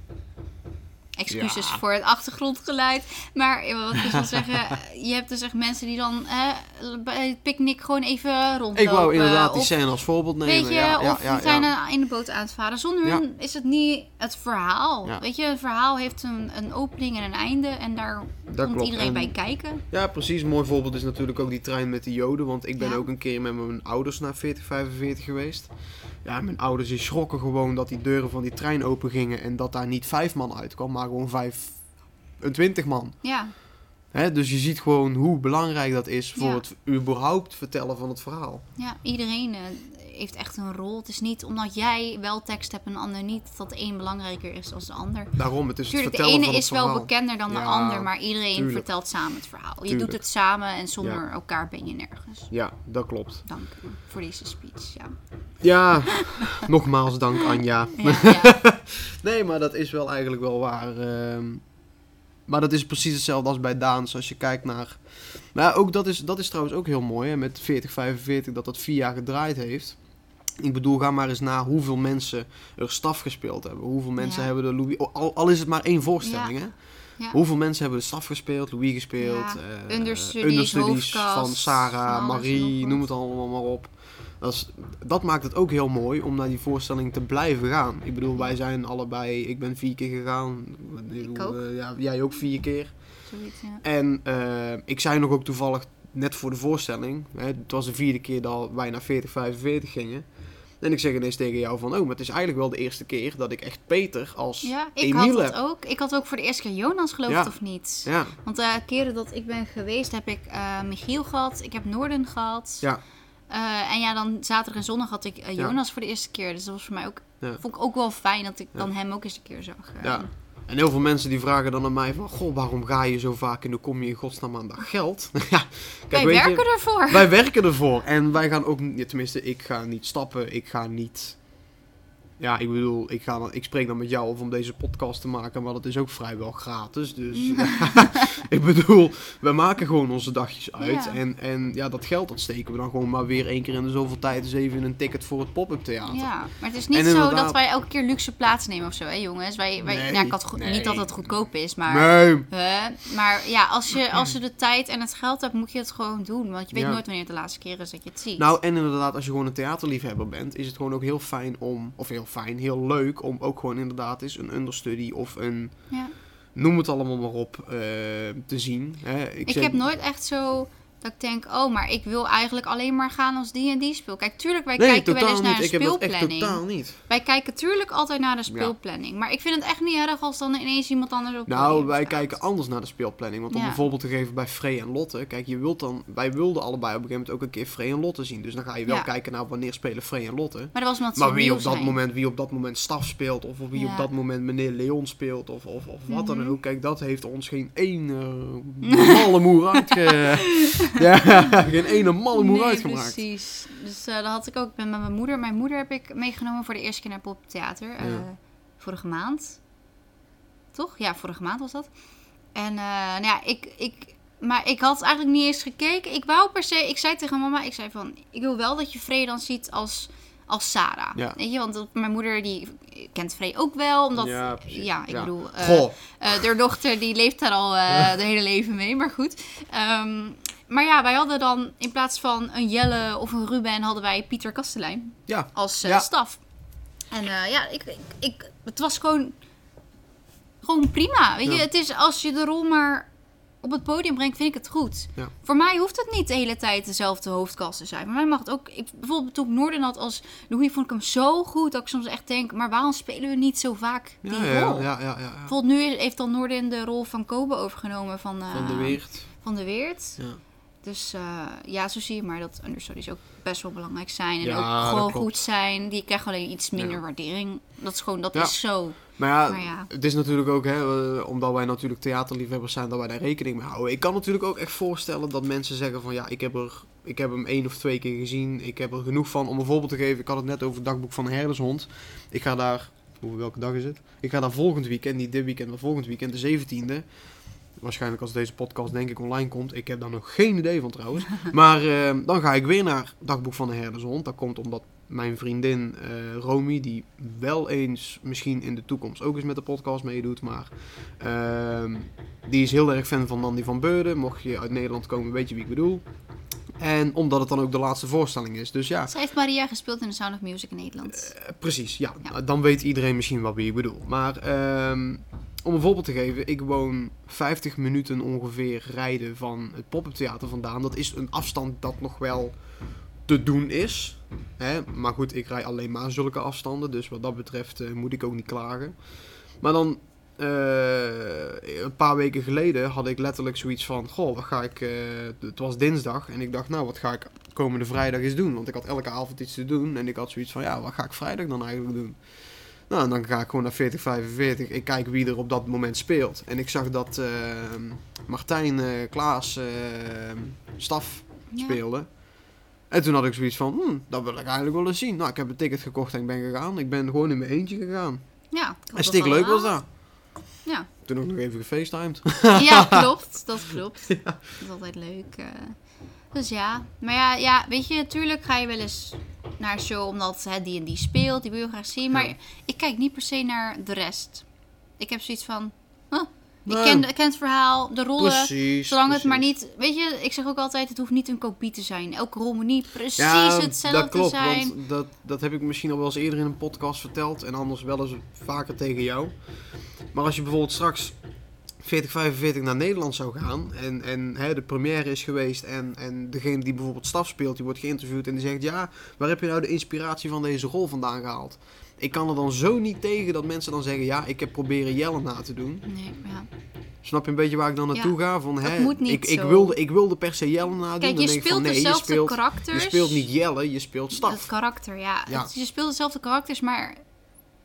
Excuses Ja. voor het achtergrondgeluid. Maar eh, wat ik wil zeggen, je hebt dus echt mensen die dan eh, bij het picknick gewoon even rondlopen. Ik wou inderdaad die of, scène als voorbeeld nemen. Weet je, ja, ja, of ja, zijn in de boot aan het varen. Zonder hun is het niet het verhaal. Weet je, een verhaal heeft een, een opening en een einde. En daar Dat komt klopt. iedereen En- bij kijken. Ja, precies. Een mooi voorbeeld is natuurlijk ook die trein met de Joden. Want ik ben ook een keer met mijn ouders naar 4045 geweest. Ja, mijn ouders die schrokken gewoon dat die deuren van die trein open gingen. En dat daar niet vijf man uitkwam, maar gewoon vijf... Een twintig man. Ja, Hè? Dus je ziet gewoon hoe belangrijk dat is voor Ja. het überhaupt vertellen van het verhaal. ja iedereen eh, heeft echt een rol. Het is niet omdat jij wel tekst hebt en een ander niet, dat de een belangrijker is dan de ander. Daarom, het is Tuurlijk, het de ene van het is wel bekender dan de ander, maar iedereen tuurlijk. vertelt samen het verhaal. Je Tuurlijk. doet het samen en zonder Ja. elkaar ben je nergens. Ja, dat klopt. Dank u voor deze speech. Ja. Ja, nogmaals dank Anja. Ja, ja. Nee, maar dat is wel eigenlijk wel waar. ehm. maar dat is precies hetzelfde als bij Daans. Als je kijkt naar. Maar ook dat is, dat is trouwens ook heel mooi. Hè, met 4045 dat dat vier jaar gedraaid heeft. Ik bedoel, ga maar eens na hoeveel mensen er staf gespeeld hebben. Hoeveel mensen Ja. hebben de Louis. Al, al is het maar één voorstelling, Ja. hè? Ja. Hoeveel mensen hebben de staf gespeeld, Louis gespeeld, Ja, eh, understudies, van Sarah, Marie, noem het allemaal maar op. Dat, is- dat maakt het ook heel mooi om naar die voorstelling te blijven gaan. Ik bedoel, wij zijn allebei, ik ben vier keer gegaan. Ik bedoel, ook. eh, ja, jij ook vier keer. Zoiets, ja. En eh, ik zei nog ook toevallig net voor de voorstelling, hè, het was de vierde keer dat wij naar 4045 gingen. En ik zeg ineens tegen jou van, oh, maar het is eigenlijk wel de eerste keer dat ik echt Peter als Ja, ik Emiel had dat heb. ook. Ik had ook voor de eerste keer Jonas, geloof Ja. het of niet. Ja, Want de keren dat ik ben geweest, heb ik eh, Michiel gehad. Ik heb Noorden gehad. ja, Eh, en ja, dan zaterdag en zondag had ik eh. Jonas voor de eerste keer. Dus dat was voor mij ook... Vond ik ook wel fijn dat ik dan hem ook eens een keer zag. ja. En heel veel mensen die vragen dan aan mij van, goh, waarom ga je zo vaak en hoe kom je in godsnaam aan dat geld? ja, Wij je, werken ervoor. Wij werken ervoor. En wij gaan ook, tenminste, ik ga niet stappen. Ik ga niet. Ja, ik bedoel, ik, ga dan, ik spreek dan met jou of om deze podcast te maken, maar dat is ook vrijwel gratis. Dus ik bedoel, we maken gewoon onze dagjes uit. Ja. En, en ja, dat geld dat steken we dan gewoon maar weer één keer in de zoveel tijd eens even in een ticket voor het pop-up theater. Ja, maar het is niet En zo inderdaad- dat wij elke keer luxe plaats nemen of zo, hè jongens. Wij, wij, Nee, nou, ik had nee. Niet dat het goedkoop is, maar... Nee. Hè? Maar ja, als je, als je de tijd en het geld hebt, moet je het gewoon doen. Want je weet Ja. nooit wanneer het de laatste keer is dat je het ziet. Nou, en inderdaad, als je gewoon een theaterliefhebber bent, is het gewoon ook heel fijn om, of heel fijn, heel leuk om ook gewoon inderdaad eens een understudy of een, ja. noem het allemaal maar op, eh, te zien. Hè, Ik zeg- heb nooit echt zo dat ik denk, oh, maar ik wil eigenlijk alleen maar gaan als die en die speel. Kijk, tuurlijk, wij Nee, kijken wel eens naar niet. een Ik heb dat echt speelplanning. totaal niet. Wij kijken tuurlijk altijd naar de speelplanning. Maar ik vind het echt niet erg als dan ineens iemand anders op Nou, wij staat. kijken anders naar de speelplanning. Want om Ja. een voorbeeld te geven bij Frey en Lotte. Kijk, je wilt dan, wij wilden allebei op een gegeven moment ook een keer Frey en Lotte zien. Dus dan ga je wel Ja. kijken naar wanneer spelen Frey en Lotte. Maar dat was Maar wie op, dat zijn. moment, wie op dat moment Staf speelt, of wie op dat moment meneer Leon speelt, of, of, of wat dan Mhm. ook. Kijk, dat heeft ons geen ene malle moer uitge... ja, geen ene malle moer nee, uitgemaakt. precies. Dus eh dat had ik ook met met mijn moeder. Mijn moeder heb ik meegenomen voor de eerste keer naar Poptheater. Ja. vorige maand. Toch? Ja, vorige maand was dat. En eh, nou ja, ik, ik... Maar ik had eigenlijk niet eens gekeken. Ik wou per se... Ik zei tegen mama, ik zei van... Ik wil wel dat je Frey dan ziet als, als Sarah. Ja. Weet je, want mijn moeder die kent Frey ook wel. Omdat, Ja, ik Ja. bedoel... eh de dochter die leeft daar al eh de hele leven mee, maar goed. Ehm, maar ja, wij hadden dan in plaats van een Jelle of een Ruben, hadden wij Pieter Kastelein ja. als eh, Ja. staf. En eh, ja, ik, ik, ik, het was gewoon, gewoon prima. Weet je, het is als je de rol maar op het podium brengt, vind ik het goed. Ja. Voor mij hoeft het niet de hele tijd dezelfde hoofdkast te zijn. Voor mij mag het ook. Ik, bijvoorbeeld toen ik Noorden had als Louis, vond ik hem zo goed dat ik soms echt denk, maar waarom spelen we niet zo vaak die rol? ja, ja, ja, ja. Bijvoorbeeld nu heeft dan Noorden de rol van Kobe overgenomen van, eh, Van de Weert. Van de Weert. Ja. Dus eh, ja, zo zie je maar dat understudies ook best wel belangrijk zijn. En Ja, ook gewoon goed zijn. Die krijgen alleen iets minder Ja. waardering. Dat is gewoon, dat Ja. is zo. Maar ja, Maar ja. het is natuurlijk ook, hè, omdat wij natuurlijk theaterliefhebbers zijn, dat wij daar rekening mee houden. Ik kan natuurlijk ook echt voorstellen dat mensen zeggen van, ja, ik heb, er, ik heb hem één of twee keer gezien. Ik heb er genoeg van. Om een voorbeeld te geven, ik had het net over het dagboek van de herdershond. Ik ga daar, hoe, welke dag is het? Ik ga daar volgend weekend, niet dit weekend, maar volgend weekend, de 17e. Waarschijnlijk als deze podcast denk ik online komt. Ik heb daar nog geen idee van trouwens. Maar eh, dan ga ik weer naar Dagboek van de Herdershond. Dat komt omdat mijn vriendin eh Romy, die wel eens misschien in de toekomst ook eens met de podcast meedoet. Maar ehm, die is heel erg fan van Nandy van Beurden. Mocht je uit Nederland komen, weet je wie ik bedoel. En omdat het dan ook de laatste voorstelling is. Dus ja, Zij heeft Maria gespeeld in The Sound of Music in Nederland. eh, precies, ja. Ja. Dan weet iedereen misschien wel wie ik bedoel. Maar ehm, om een voorbeeld te geven, ik woon 50 minuten ongeveer rijden van het pop-up theater vandaan. Dat is een afstand dat nog wel te doen is. Hè? Maar goed, ik rij alleen maar zulke afstanden. Dus wat dat betreft eh, moet ik ook niet klagen. Maar dan, eh, een paar weken geleden had ik letterlijk zoiets van... Goh, wat ga ik... eh, het was dinsdag en ik dacht, nou, wat ga ik komende vrijdag eens doen? Want ik had elke avond iets te doen. En ik had zoiets van, ja, wat ga ik vrijdag dan eigenlijk doen? Nou, dan ga ik gewoon naar 4045. Ik kijk wie er op dat moment speelt. En ik zag dat eh, Martijn eh, Klaas eh, staf Ja. speelde. En toen had ik zoiets van, hm, dat wil ik eigenlijk wel eens zien. Nou, ik heb een ticket gekocht en ik ben gegaan. Ik ben gewoon in mijn eentje gegaan. Ja, En stik leuk was dat. Ja. Toen ook nog even gefacetimed. ja, klopt. Dat klopt. Dat is altijd leuk. Dus ja. Maar ja, ja, weet je, natuurlijk ga je wel eens naar een show omdat hè, die en die speelt. Die wil je graag zien. Maar Ja. ik kijk niet per se naar de rest. Ik heb zoiets van... huh, Nee. ik, ken, ik ken het verhaal, de rollen. Precies. Zolang het maar niet... Weet je, ik zeg ook altijd, het hoeft niet een kopie te zijn. Elke rol moet niet precies Ja, hetzelfde dat klopt. zijn. Want dat, dat heb ik misschien al wel eens eerder in een podcast verteld. En anders wel eens vaker tegen jou. Maar als je bijvoorbeeld straks 4045 naar Nederland zou gaan en, en hè, de première is geweest en, en degene die bijvoorbeeld staf speelt, die wordt geïnterviewd en die zegt ja, waar heb je nou de inspiratie van deze rol vandaan gehaald? Ik kan er dan zo niet tegen dat mensen dan zeggen ja, ik heb proberen Jelle na te doen. Nee, ja. Snap je een beetje waar ik dan naartoe ga? Van, hè, moet niet ik, ik, wilde, ik wilde per se Jelle nadoen. Kijk, je speelt van, nee, je dezelfde speelt, karakters. je speelt niet Jelle, je speelt Het staf. karakter, ja. Ja. Het- je speelt dezelfde karakters, maar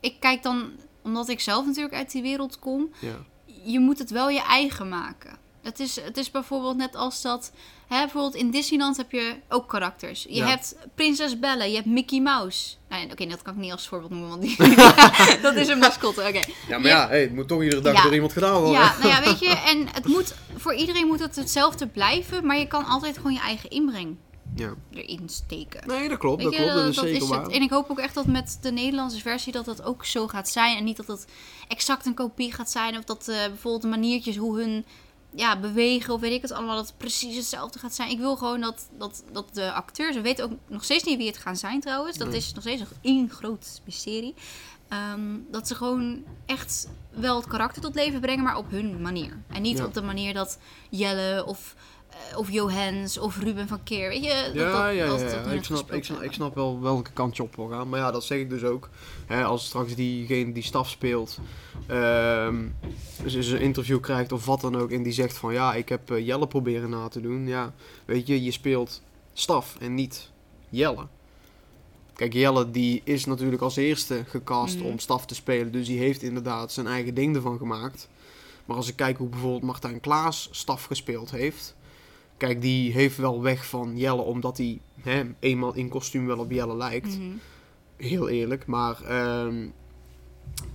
ik kijk dan, omdat ik zelf natuurlijk uit die wereld kom, Ja. Je moet het wel je eigen maken. Het is, het is bijvoorbeeld net als dat, hè, bijvoorbeeld in Disneyland heb je ook karakters. Je Ja. hebt Prinses Belle, je hebt Mickey Mouse. Nou, Oké, dat kan ik niet als voorbeeld noemen, want die, dat is een mascotte. Oké. Ja, maar Je- ja, hey, het moet toch iedere dag Ja. door iemand gedaan worden. Ja, nou ja, weet je, en het moet, voor iedereen moet het hetzelfde blijven, maar je kan altijd gewoon je eigen inbreng Ja. erin steken. Nee, dat klopt, Weet dat je, klopt, dat is zeker waar. het. En ik hoop ook echt dat met de Nederlandse versie dat dat ook zo gaat zijn. En niet dat het exact een kopie gaat zijn. Of dat eh, bijvoorbeeld de maniertjes hoe hun ja, bewegen of weet ik het allemaal, dat het precies hetzelfde gaat zijn. Ik wil gewoon dat, dat, dat de acteurs, we weten ook nog steeds niet wie het gaan zijn trouwens. Dat Nee. is nog steeds nog één groot mysterie. Ehm, dat ze gewoon echt wel het karakter tot leven brengen, maar op hun manier. En niet Ja. op de manier dat Jelle of, of Johans of Ruben van Keer, weet je? Dat, Ja, dat, ja, ja, Ik, snap, ik, snap, hebben. ik snap wel welke kant je op wil gaan. Maar ja, dat zeg ik dus ook. Hè, als straks diegene die staf speelt, ehm, dus een interview krijgt of wat dan ook. En die zegt van ja, ik heb eh, Jelle proberen na te doen. Ja, weet je, je speelt staf en niet Jelle. Kijk, Jelle die is natuurlijk als eerste gecast Mhm. om staf te spelen. Dus die heeft inderdaad zijn eigen ding ervan gemaakt. Maar als ik kijk hoe bijvoorbeeld Martijn Klaas staf gespeeld heeft. Kijk, die heeft wel weg van Jelle, omdat hij hè, eenmaal in kostuum wel op Jelle lijkt. Mhm. Heel eerlijk. Maar ehm,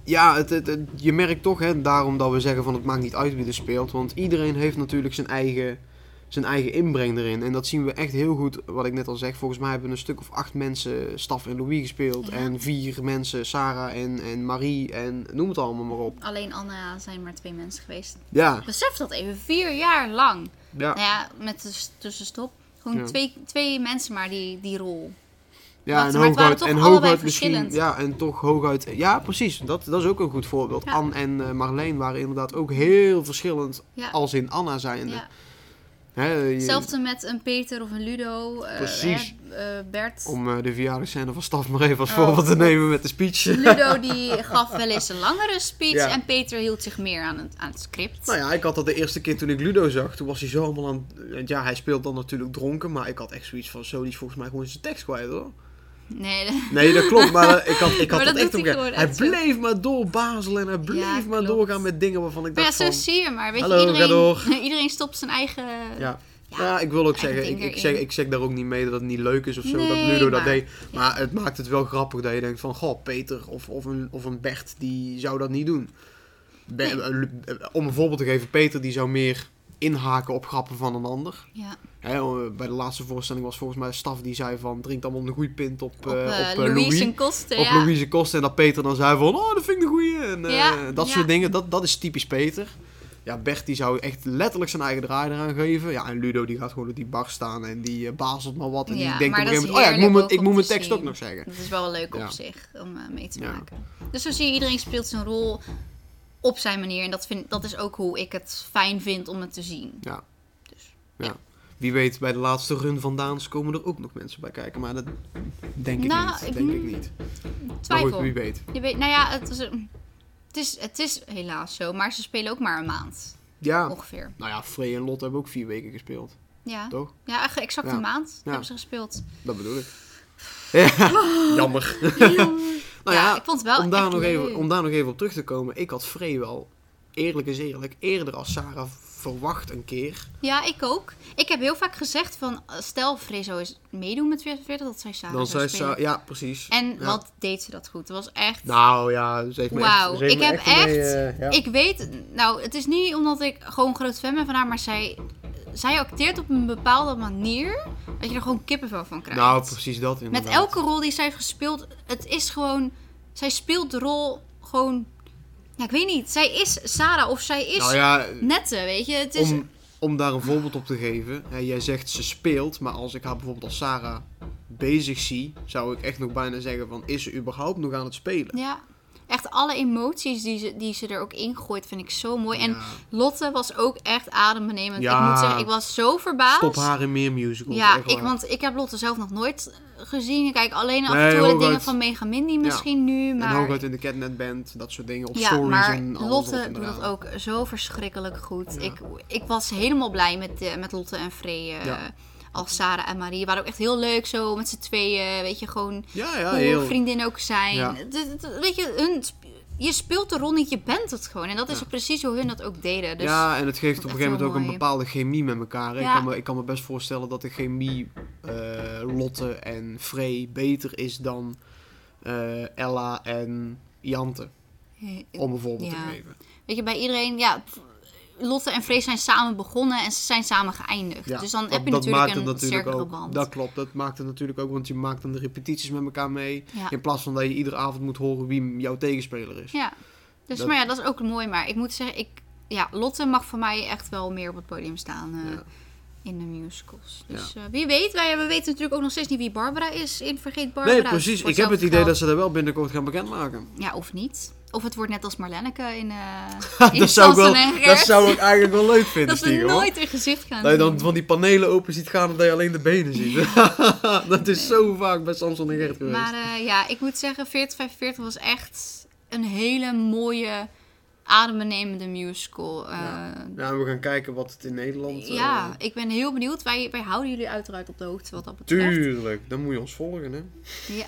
ja, het, het, het- je merkt toch, hè, daarom dat we zeggen van het maakt niet uit wie er speelt. Want iedereen heeft natuurlijk zijn eigen, zijn eigen inbreng erin. En dat zien we echt heel goed, wat ik net al zeg. Volgens mij hebben een stuk of acht mensen Staf en Louis gespeeld. Ja. En vier mensen Sarah en, en Marie en noem het allemaal maar op. Alleen Anna zijn maar twee mensen geweest. Ja, Besef dat even, vier jaar lang. Ja. Nou ja, met de tussenstop. Gewoon Ja. twee, twee mensen maar die, die rol. Ja, Maar en hooguit, toch en allebei hooguit misschien. verschillend. Ja, en toch hooguit. Ja, precies. Dat, dat is ook een goed voorbeeld. Ja. Anne en eh, Marleen waren inderdaad ook heel verschillend Ja. als in Anna zijnde. Ja. Hetzelfde met een Peter of een Ludo. eh, Precies. eh, Bert. Om eh, de verjaardagscène van Staf maar even als Oh, voorbeeld te nemen met de speech. Ludo die gaf wel eens een langere speech. Ja. En Peter hield zich meer aan het, aan het script. Nou ja, ik had dat de eerste keer toen ik Ludo zag. Toen was hij zo allemaal aan... Ja, hij speelt dan natuurlijk dronken. Maar ik had echt zoiets van... Zo, die is volgens mij gewoon zijn tekst kwijt hoor. Nee, de- Nee, dat klopt. Maar eh, ik had, ik had Maar dat, dat echt op hij Hij zo. bleef maar doorbazelen. En hij bleef Ja, maar doorgaan met dingen waarvan ik maar ja, dacht zo van... zie je maar. Weet Hallo, je, iedereen, door. iedereen stopt zijn eigen... Ja. Ja, ja, ik wil ook zeggen, ik, ik, zeg, ik zeg daar ook niet mee dat het niet leuk is of zo, dat Ludo dat maar- deed. Maar het maakt het wel grappig dat je denkt van, goh, Peter of, of, een, of een Bert, die zou dat niet doen. Be- Nee. eh, eh, Om een voorbeeld te geven, Peter die zou meer inhaken op grappen van een ander. Ja. Hè, eh, bij de laatste voorstelling was volgens mij Staf die zei van, drink allemaal een goede pint op, Op eh, eh, op Louise Louis. en Kosten, Op ja. Louise Kost en dat Peter dan zei van, oh, dat vind ik een goeie. En Ja, dat soort dingen, dat, dat is typisch Peter. Ja, Bert die zou echt letterlijk zijn eigen draai eraan geven. Ja, en Ludo die gaat gewoon op die bar staan en die eh, bazelt maar wat. En Ja, die denkt op een gegeven moment, oh ja, ik moet, ik moet mijn te tekst zien. ook nog zeggen. Dat is wel leuk Ja. op zich om mee te maken. Dus zo zie je, iedereen speelt zijn rol op zijn manier. En dat, vind, dat is ook hoe ik het fijn vind om het te zien. Ja. Dus, Ja. Wie weet, bij de laatste run van Daans komen er ook nog mensen bij kijken. Maar dat denk ik Nou, niet. ik- Denk ik niet. Twijfel. wie weet. Je weet, nou ja, het is, het, is, het is helaas zo. Maar ze spelen ook maar een maand. Ja. Ongeveer. Nou ja, Frey en Lot hebben ook vier weken gespeeld. Ja, Toch? ja exact Ja. een maand Ja. hebben ze gespeeld. Dat bedoel ik. Ja, jammer. Nou ja, ja, ik vond het wel om daar, nog even, om daar nog even op terug te komen. Ik had Frey wel, eerlijk is eerlijk, eerder als Sarah verwacht een keer. Ja, ik ook. Ik heb heel vaak gezegd van, stel Friso is meedoen met 40 dat zij Sarah Dan zou. Sa ja, precies. En Ja. wat deed ze dat goed. Het was echt... Nou ja, ze heeft me Wauw, ik heb echt, mee, echt- ja. Ik weet, nou, het is niet omdat ik gewoon groot fan ben van haar, maar zij, zij acteert op een bepaalde manier dat je er gewoon kippenvel van krijgt. Nou, precies dat Met inderdaad. elke rol die zij heeft gespeeld, het is gewoon, zij speelt de rol gewoon, ja, ik weet niet, zij is Sarah of zij is Nou ja, Nette, weet je. Het is, om, om daar een voorbeeld op te geven. Hè, jij zegt ze speelt, maar als ik haar bijvoorbeeld als Sarah bezig zie, zou ik echt nog bijna zeggen van, is ze überhaupt nog aan het spelen? ja, Echt alle emoties die ze, die ze er ook ingooit, vind ik zo mooi. En. Lotte was ook echt adembenemend. Ja. Ik moet zeggen, ik was zo verbaasd. Stop haar in meer musicals. Ja, ik, waar. want ik heb Lotte zelf nog nooit gezien. Ik kijk alleen af en toe de dingen van Mega Mindy misschien nu. En Maar, hooguit in de Catnet Band, dat soort dingen. Of ja, stories maar en alles Lotte en doet dat ook zo verschrikkelijk goed. Ik, ik was helemaal blij met, eh, met Lotte en Free. eh. Als Sarah en Marie. waren ook echt heel leuk zo met z'n tweeën. Weet je, gewoon Ja, ja, hoe heel. vriendinnen ook zijn. Ja. Weet je, hun, je speelt de rol niet, je bent het gewoon. En dat is precies hoe hun dat ook deden. Dus ja, en het geeft op een gegeven moment ook een bepaalde chemie met elkaar. Ik, kan me, ik kan me best voorstellen dat de chemie eh, Lotte en Frey beter is dan eh, Ella en Jante. Om een voorbeeld Ja. te geven. Weet je, bij iedereen, ja, Lotte en Frees zijn samen begonnen en ze zijn samen geëindigd. Ja, dus dan heb je natuurlijk een natuurlijk ook. band. Dat klopt, dat maakt het natuurlijk ook, want je maakt dan de repetities met elkaar mee. Ja. In plaats van dat je iedere avond moet horen wie jouw tegenspeler is. Ja, dus Dat- maar ja, dat is ook mooi. Maar ik moet zeggen, ik, ja, Lotte mag voor mij echt wel meer op het podium staan eh, Ja. in de musicals. Dus eh, wie weet, wij we weten natuurlijk ook nog steeds niet wie Barbara is in Vergeet Barbara. Nee, precies. Ik heb het idee dat ze dat wel binnenkort gaan bekendmaken. Ja, of niet. Of het wordt net als Marlenneke in, eh in dat, zou ik wel, dat zou ik eigenlijk wel leuk vinden, Dat stiekem, hoor. nooit in gezicht gaan Dat je dan van die panelen open ziet gaan en dat je alleen de benen ziet. dat is zo vaak bij Samson en Gert geweest. Maar eh, ja, ik moet zeggen, 4045 was echt een hele mooie, adembenemende musical. Eh, ja. ja, we gaan kijken wat het in Nederland... eh, ik ben heel benieuwd. Wij, wij houden jullie uiteraard op de hoogte wat dat betreft. Tuurlijk, dan moet je ons volgen, hè. Ja.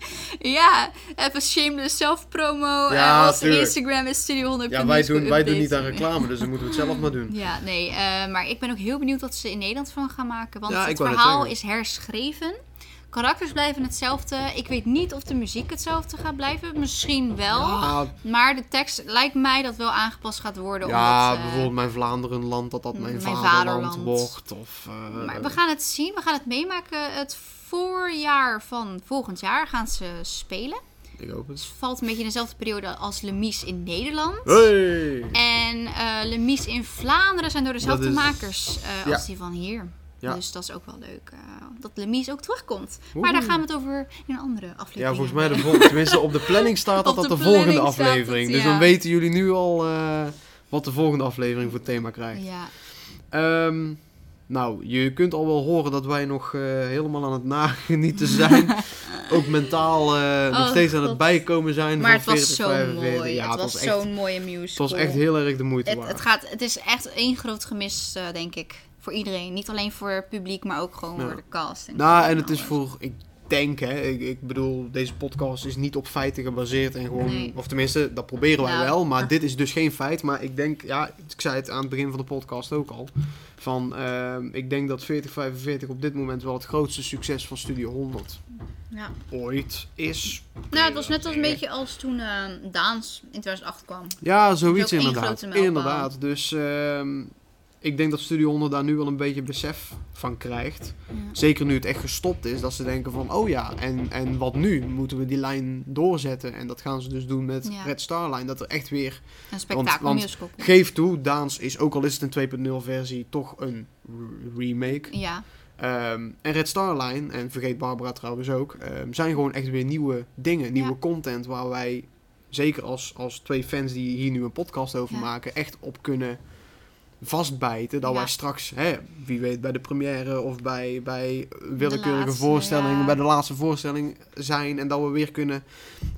ja, even shameless self-promo. Ja, Eh, onze tuurlijk. Instagram is Studio 100. Ja, wij doen, wij doen niet aan reclame, dus dan moeten we het zelf maar doen. Ja, nee, eh, maar ik ben ook heel benieuwd wat ze in Nederland van gaan maken. Want Ja, het verhaal is herschreven. Karakters blijven hetzelfde. Ik weet niet of de muziek hetzelfde gaat blijven. Misschien wel. Ja, Maar de tekst lijkt mij dat wel aangepast gaat worden. ja omdat, eh, bijvoorbeeld mijn Vlaanderenland, dat dat mijn, mijn vaderland, vaderland. wordt. Of, eh, Maar we gaan het zien. We gaan het meemaken. Het voorjaar van volgend jaar gaan ze spelen. Ik hoop het. Het valt een beetje in dezelfde periode als Lemies in Nederland. Hey! En eh Lemies in Vlaanderen zijn door dezelfde is- makers eh, Ja. als die van hier. Ja. Dus dat is ook wel leuk. eh, dat Lemies ook terugkomt. Maar daar gaan we het over in een andere aflevering. Ja, volgens mij de volgende. Tenminste, op de planning staat dat dat de de volgende aflevering. het, Dus dan weten jullie nu al wat de volgende aflevering voor thema krijgt. Ja. Ehm, nou, je kunt al wel horen dat wij nog eh, helemaal aan het nagenieten zijn. Ook mentaal eh, nog Oh, steeds aan het bijkomen zijn. Maar van het was 40, zo 45. mooi. Ja, het was, zo'n mooie musical. het was echt heel erg de moeite het, waard. het, gaat, het is echt één groot gemis, eh, denk ik. Voor iedereen. Niet alleen voor het publiek, maar ook gewoon Ja. voor de cast. En Nou, en het is voor, ik denk hè, ik, ik bedoel, deze podcast is niet op feiten gebaseerd en gewoon, Nee. of tenminste, dat proberen wij wel, maar dit is dus geen feit. Maar ik denk, ja, ik zei het aan het begin van de podcast ook al, van, ehm, ik denk dat 4045 op dit moment wel het grootste succes van Studio 100 Ja. ooit is. Nou, het was net als een beetje als toen eh, Daans in 2008 kwam. Ja, zoiets inderdaad. Inderdaad, dus ehm, ik denk dat Studio 100 daar nu wel een beetje besef van krijgt. Zeker nu het echt gestopt is, dat ze denken van, oh ja, en, en wat nu? Moeten we die lijn doorzetten? En dat gaan ze dus doen met Ja. Red Star Line. Dat er echt weer, Een spektakel want- geef toe, Daans is, ook al is het een 2.0 versie, toch een remake. Ja, Ehm, en Red Star Line, en vergeet Barbara trouwens ook, ehm, zijn gewoon echt weer nieuwe dingen, nieuwe Ja. content waar wij, zeker als, als twee fans die hier nu een podcast over maken, echt op kunnen vastbijten. Dat Ja. wij straks, hè, wie weet, bij de première of bij, bij willekeurige laatste, voorstellingen, ja. bij de laatste voorstelling zijn. En dat we weer kunnen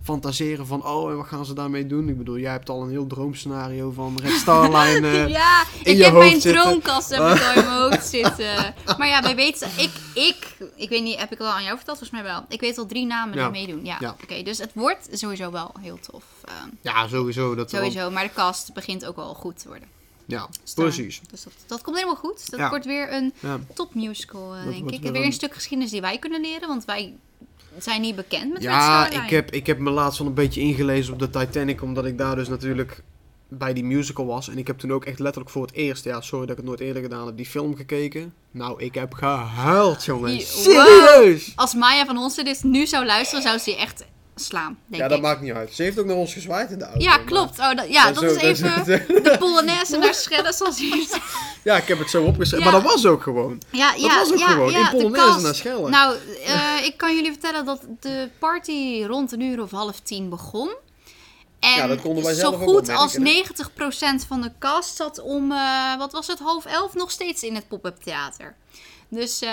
fantaseren van, oh, en wat gaan ze daarmee doen? Ik bedoel, jij hebt al een heel droomscenario van Red Star Line. eh, ja in ik je heb hoofd mijn zitten. droomkast heb ik al in mijn hoofd zitten. Maar ja, wij weten, ik, ik, ik weet niet, heb ik al aan jou verteld? Volgens mij wel. Ik weet al drie namen Ja. die meedoen. Ja, oké. dus het wordt sowieso wel heel tof. Ehm, ja, sowieso. Dat wel- sowieso, maar de cast begint ook wel goed te worden. Ja, precies. Dus dat, dat komt helemaal goed. Dat Ja. wordt weer een Ja. topmusical, eh, denk ik. weer Weer een- een stuk geschiedenis die wij kunnen leren, want wij zijn niet bekend met Ja, ik heb, ik heb me laatst wel een beetje ingelezen op de Titanic, omdat ik daar dus natuurlijk bij die musical was. En ik heb toen ook echt letterlijk voor het eerst, ja, sorry dat ik het nooit eerder gedaan heb, die film gekeken. Nou, ik heb gehuild, jongen. Die- Serieus! Als Maya van ons dit nu zou luisteren, zou ze echt slaan, denk Ja, dat ik. maakt niet uit. Ze heeft ook naar ons gezwaaid in de auto. Ja, klopt. Oh, dat, ja, Dat dat, is ook- even de Polonaise naar Schellen, zoals staat. Ja, ik heb het zo opgeschreven. Ja. Maar dat was ook gewoon. Ja, Dat ja, was ook ja, gewoon. ja, in de Polonaise naar Schellen. Nou, eh, ik kan jullie vertellen dat de party rond een uur of half tien begon. En Ja, dat konden wij zo zelf goed als merken, 90% van de cast zat om, eh, wat was het, half elf nog steeds in het pop-up theater. Dus eh,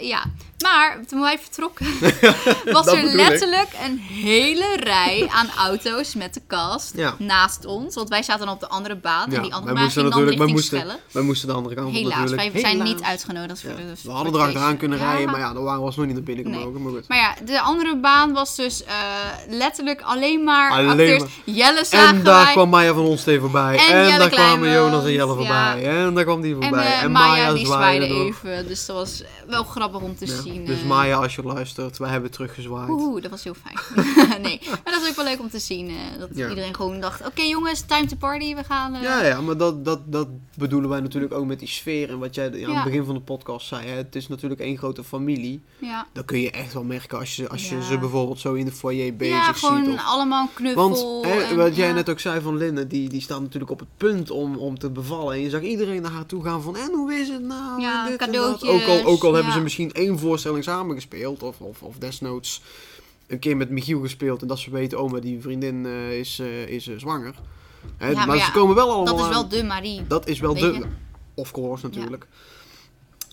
ja, maar toen wij vertrokken was er ik. letterlijk een hele rij aan auto's met de cast Ja. naast ons. Want wij zaten dan op de andere baan Ja, en die andere baan ging dan wij richting moesten, Schellen. wij moesten de andere kant op Helaas, natuurlijk. wij zijn niet uitgenodigd voor Ja, de we hadden erachteraan deze. kunnen rijden, maar ja, dan waren we alsnog niet naar binnen Nee. gemogen. Maar goed. Maar ja, de andere baan was dus eh, letterlijk alleen maar Alleen acteurs. maar. Jelle zagen En daar wij. kwam Maya van Onstee voorbij. En En, daar kwamen Jonas en Jelle voorbij. En daar kwam die voorbij. eh, En, Maya die zwaaide nog. even. Dus dat was wel grappig om te Ja, zien. Dus eh. Maya, als je luistert, wij hebben teruggezwaaid. Oeh, dat was heel fijn. nee, maar dat is ook wel leuk om te zien. eh, dat Ja. iedereen gewoon dacht: oké jongens, time to party, we gaan. eh, Ja, ja, maar dat, dat, dat bedoelen wij natuurlijk ook met die sfeer. En wat jij aan het begin van de podcast zei. Hè? Het is natuurlijk één grote familie. ja. Dat kun je echt wel merken als je, als je ze bijvoorbeeld zo in de foyer bezig Ja, gewoon ziet. Of... allemaal knuffel. Want hè, en- wat jij net ook zei van Linda, die, die staat natuurlijk op het punt om, om te bevallen. En je zag iedereen naar haar toe gaan van, en hoe is het nou? Ja, cadeautjes, Ook al, ook al hebben ze misschien één voorstelling samengespeeld, of, of, of desnoods een keer met Michiel gespeeld. En dat ze weten, oh, maar die vriendin eh, is, eh, is eh, zwanger. Hè, Ja, maar maar ze komen wel allemaal Dat is wel de Marie. dat is wel de... je? Of course, natuurlijk.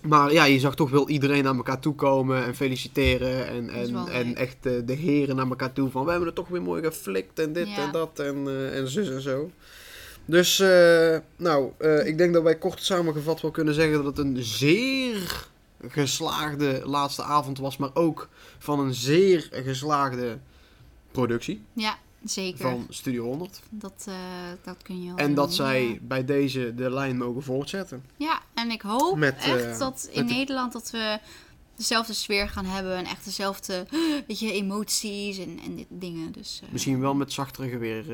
Maar ja, je zag toch wel iedereen naar elkaar toe komen en feliciteren. En, en, en echt de, heren naar elkaar toe van... We hebben het toch weer mooi geflikt en dit en dat en, en zus en zo. Dus, nou, ik denk dat wij kort samengevat wel kunnen zeggen dat het een zeer geslaagde laatste avond was. Maar ook van een zeer geslaagde productie Ja, zeker. van Studio 100. Dat, eh, dat kun je wel En dat zij ja. bij deze de lijn mogen voortzetten. Ja, en ik hoop Met, echt eh, dat in Nederland dat we dezelfde sfeer gaan hebben en echt dezelfde weet je, emoties en, en dit dingen. Dus, eh, Misschien wel met zachtere geweer.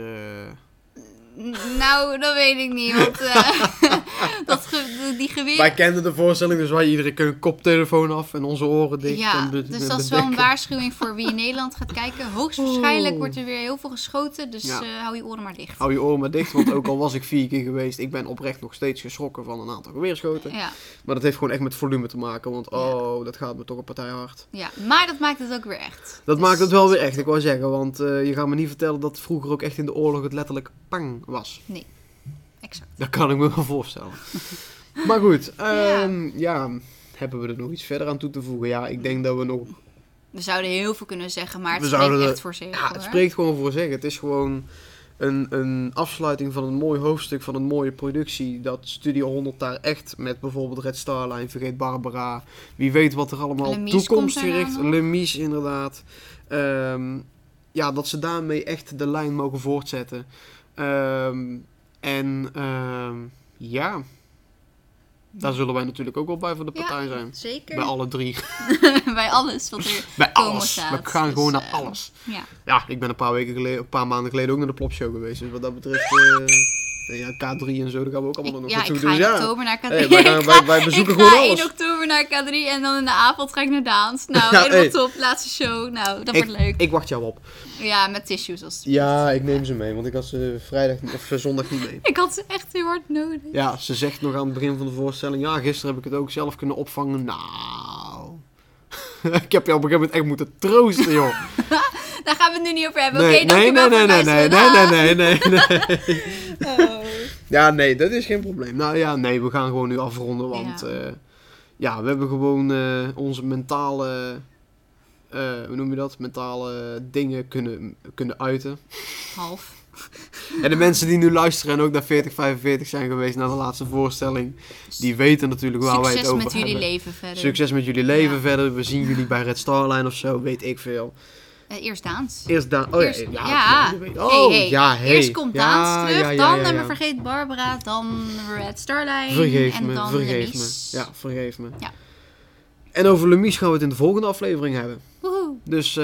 Nou, dat weet ik niet, want eh, dat ge- die geweer... Wij kenden de voorstelling, dus wij iedereen kunnen koptelefoon af en onze oren dicht. Ja, en dus dat is wel een waarschuwing voor wie in Nederland gaat kijken. Hoogstwaarschijnlijk wordt er weer heel veel geschoten, dus Ja. eh, hou je oren maar dicht. Hou je oren maar dicht, want ook al was ik vier keer geweest, ik ben oprecht nog steeds geschrokken van een aantal geweerschoten. Ja, Maar dat heeft gewoon echt met volume te maken, want oh, dat gaat me toch een partij hard. ja, maar dat maakt het ook weer echt. Dat Dus- maakt het wel weer echt, ik wou zeggen, want eh, je gaat me niet vertellen dat vroeger ook echt in de oorlog het letterlijk pang was. Exact. Dat kan ik me wel voorstellen. maar goed, ehm, ja. hebben we er nog iets verder aan toe te voegen? Ja, ik denk dat we nog We zouden heel veel kunnen zeggen, maar het We spreekt echt voor zich. Ja, het spreekt gewoon voor zich. Het is gewoon een, een afsluiting van een mooi hoofdstuk, van een mooie productie. Dat Studio 100 daar echt met bijvoorbeeld Red Starline, Vergeet Barbara. Wie weet wat er allemaal Lemies toekomstgericht. Lemies inderdaad. Ehm, ja, dat ze daarmee echt de lijn mogen voortzetten. Ehm, en ehm, ja, daar zullen wij natuurlijk ook wel bij voor de Ja, partij zijn. Zeker. Bij alle drie. Bij alles wat er Bij alles. gaat. We gaan Dus, gewoon naar eh, alles. Ja. Ja, ik ben een paar weken geleden, een paar maanden geleden ook naar de Plopshow geweest. Dus wat dat betreft, eh, ja, K3 en zo, daar gaan we ook allemaal Ik, nog ja, naartoe. ik ga Dus in ja, oktober naar K3. Hey, wij gaan- Ik wij- ga- wij bezoeken ik gewoon ga alles. in oktober naar K3 en dan in de avond ga ik naar Daans. Nou, Ja, helemaal hey. top. Laatste show. Nou, dat ik, wordt leuk. ik wacht jou op. Ja, met tissues als Ja, ik neem ze mee, want ik had ze vrijdag of eh, zondag niet mee. Ik had ze echt heel hard nodig. Ja, ze zegt nog aan het begin van de voorstelling, ja, gisteren heb ik het ook zelf kunnen opvangen. Nou, ik heb jou op een gegeven moment echt moeten troosten, joh. Daar gaan we het nu niet over hebben. Nee, Oké, nee, nee, nee, nee, nee, luisteren. nee, nee, nee, nee. Ja, nee, dat is geen probleem. Nou ja, nee, we gaan gewoon nu afronden, want Ja. ja, ja we hebben gewoon eh, onze mentale, eh, hoe noem je dat, mentale dingen kunnen, kunnen uiten. Half. En de mensen die nu luisteren en ook naar 4045 zijn geweest naar de laatste voorstelling, die weten natuurlijk waar wij het Succes over met jullie hebben. leven verder. Succes met jullie leven Ja. verder. We zien jullie bij Red Star Line of zo, weet ik veel. Eh, eerst Daans. Eerst daar. Oh ja, Eerst- ja. ja. Hey, Oh, hey. ja, hey. Eerst komt Daans terug, dan ja. we vergeet Barbara, dan Red Starline Vergeef en me, dan vergeef Lemies. me. Ja, vergeef me. Ja. En over Lemies gaan we het in de volgende aflevering hebben. Woehoe. Dus eh,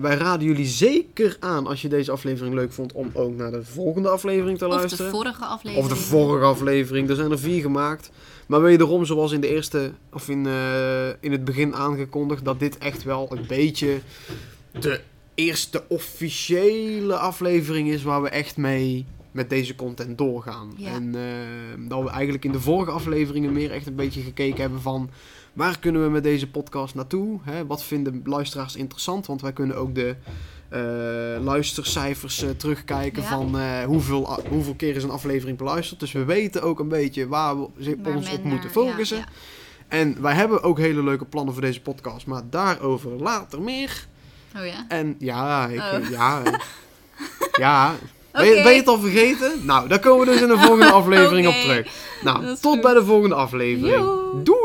wij raden jullie zeker aan, als je deze aflevering leuk vond, om ook naar de volgende aflevering te Of de luisteren. vorige aflevering. Of de vorige aflevering. Er zijn er vier gemaakt. Maar wederom, zoals in de eerste, of in, eh, in het begin aangekondigd, dat dit echt wel een beetje de eerste officiële aflevering is waar we echt mee met deze content doorgaan. Ja. En eh, dat we eigenlijk in de vorige afleveringen meer echt een beetje gekeken hebben van waar kunnen we met deze podcast naartoe? Hè? Wat vinden luisteraars interessant? Want wij kunnen ook de eh, luistercijfers eh, terugkijken Ja. van eh, hoeveel, hoeveel keer is een aflevering beluisterd. Dus we weten ook een beetje waar we Waar ons op moeten focussen. ja. En wij hebben ook hele leuke plannen voor deze podcast, maar daarover later meer. Oh ja? En ja, ik, Oh. ja, ja. Ben, je, Oké. ben je het al vergeten? Nou, daar komen we dus in de volgende aflevering op terug. Nou, tot bij de volgende aflevering. Doei!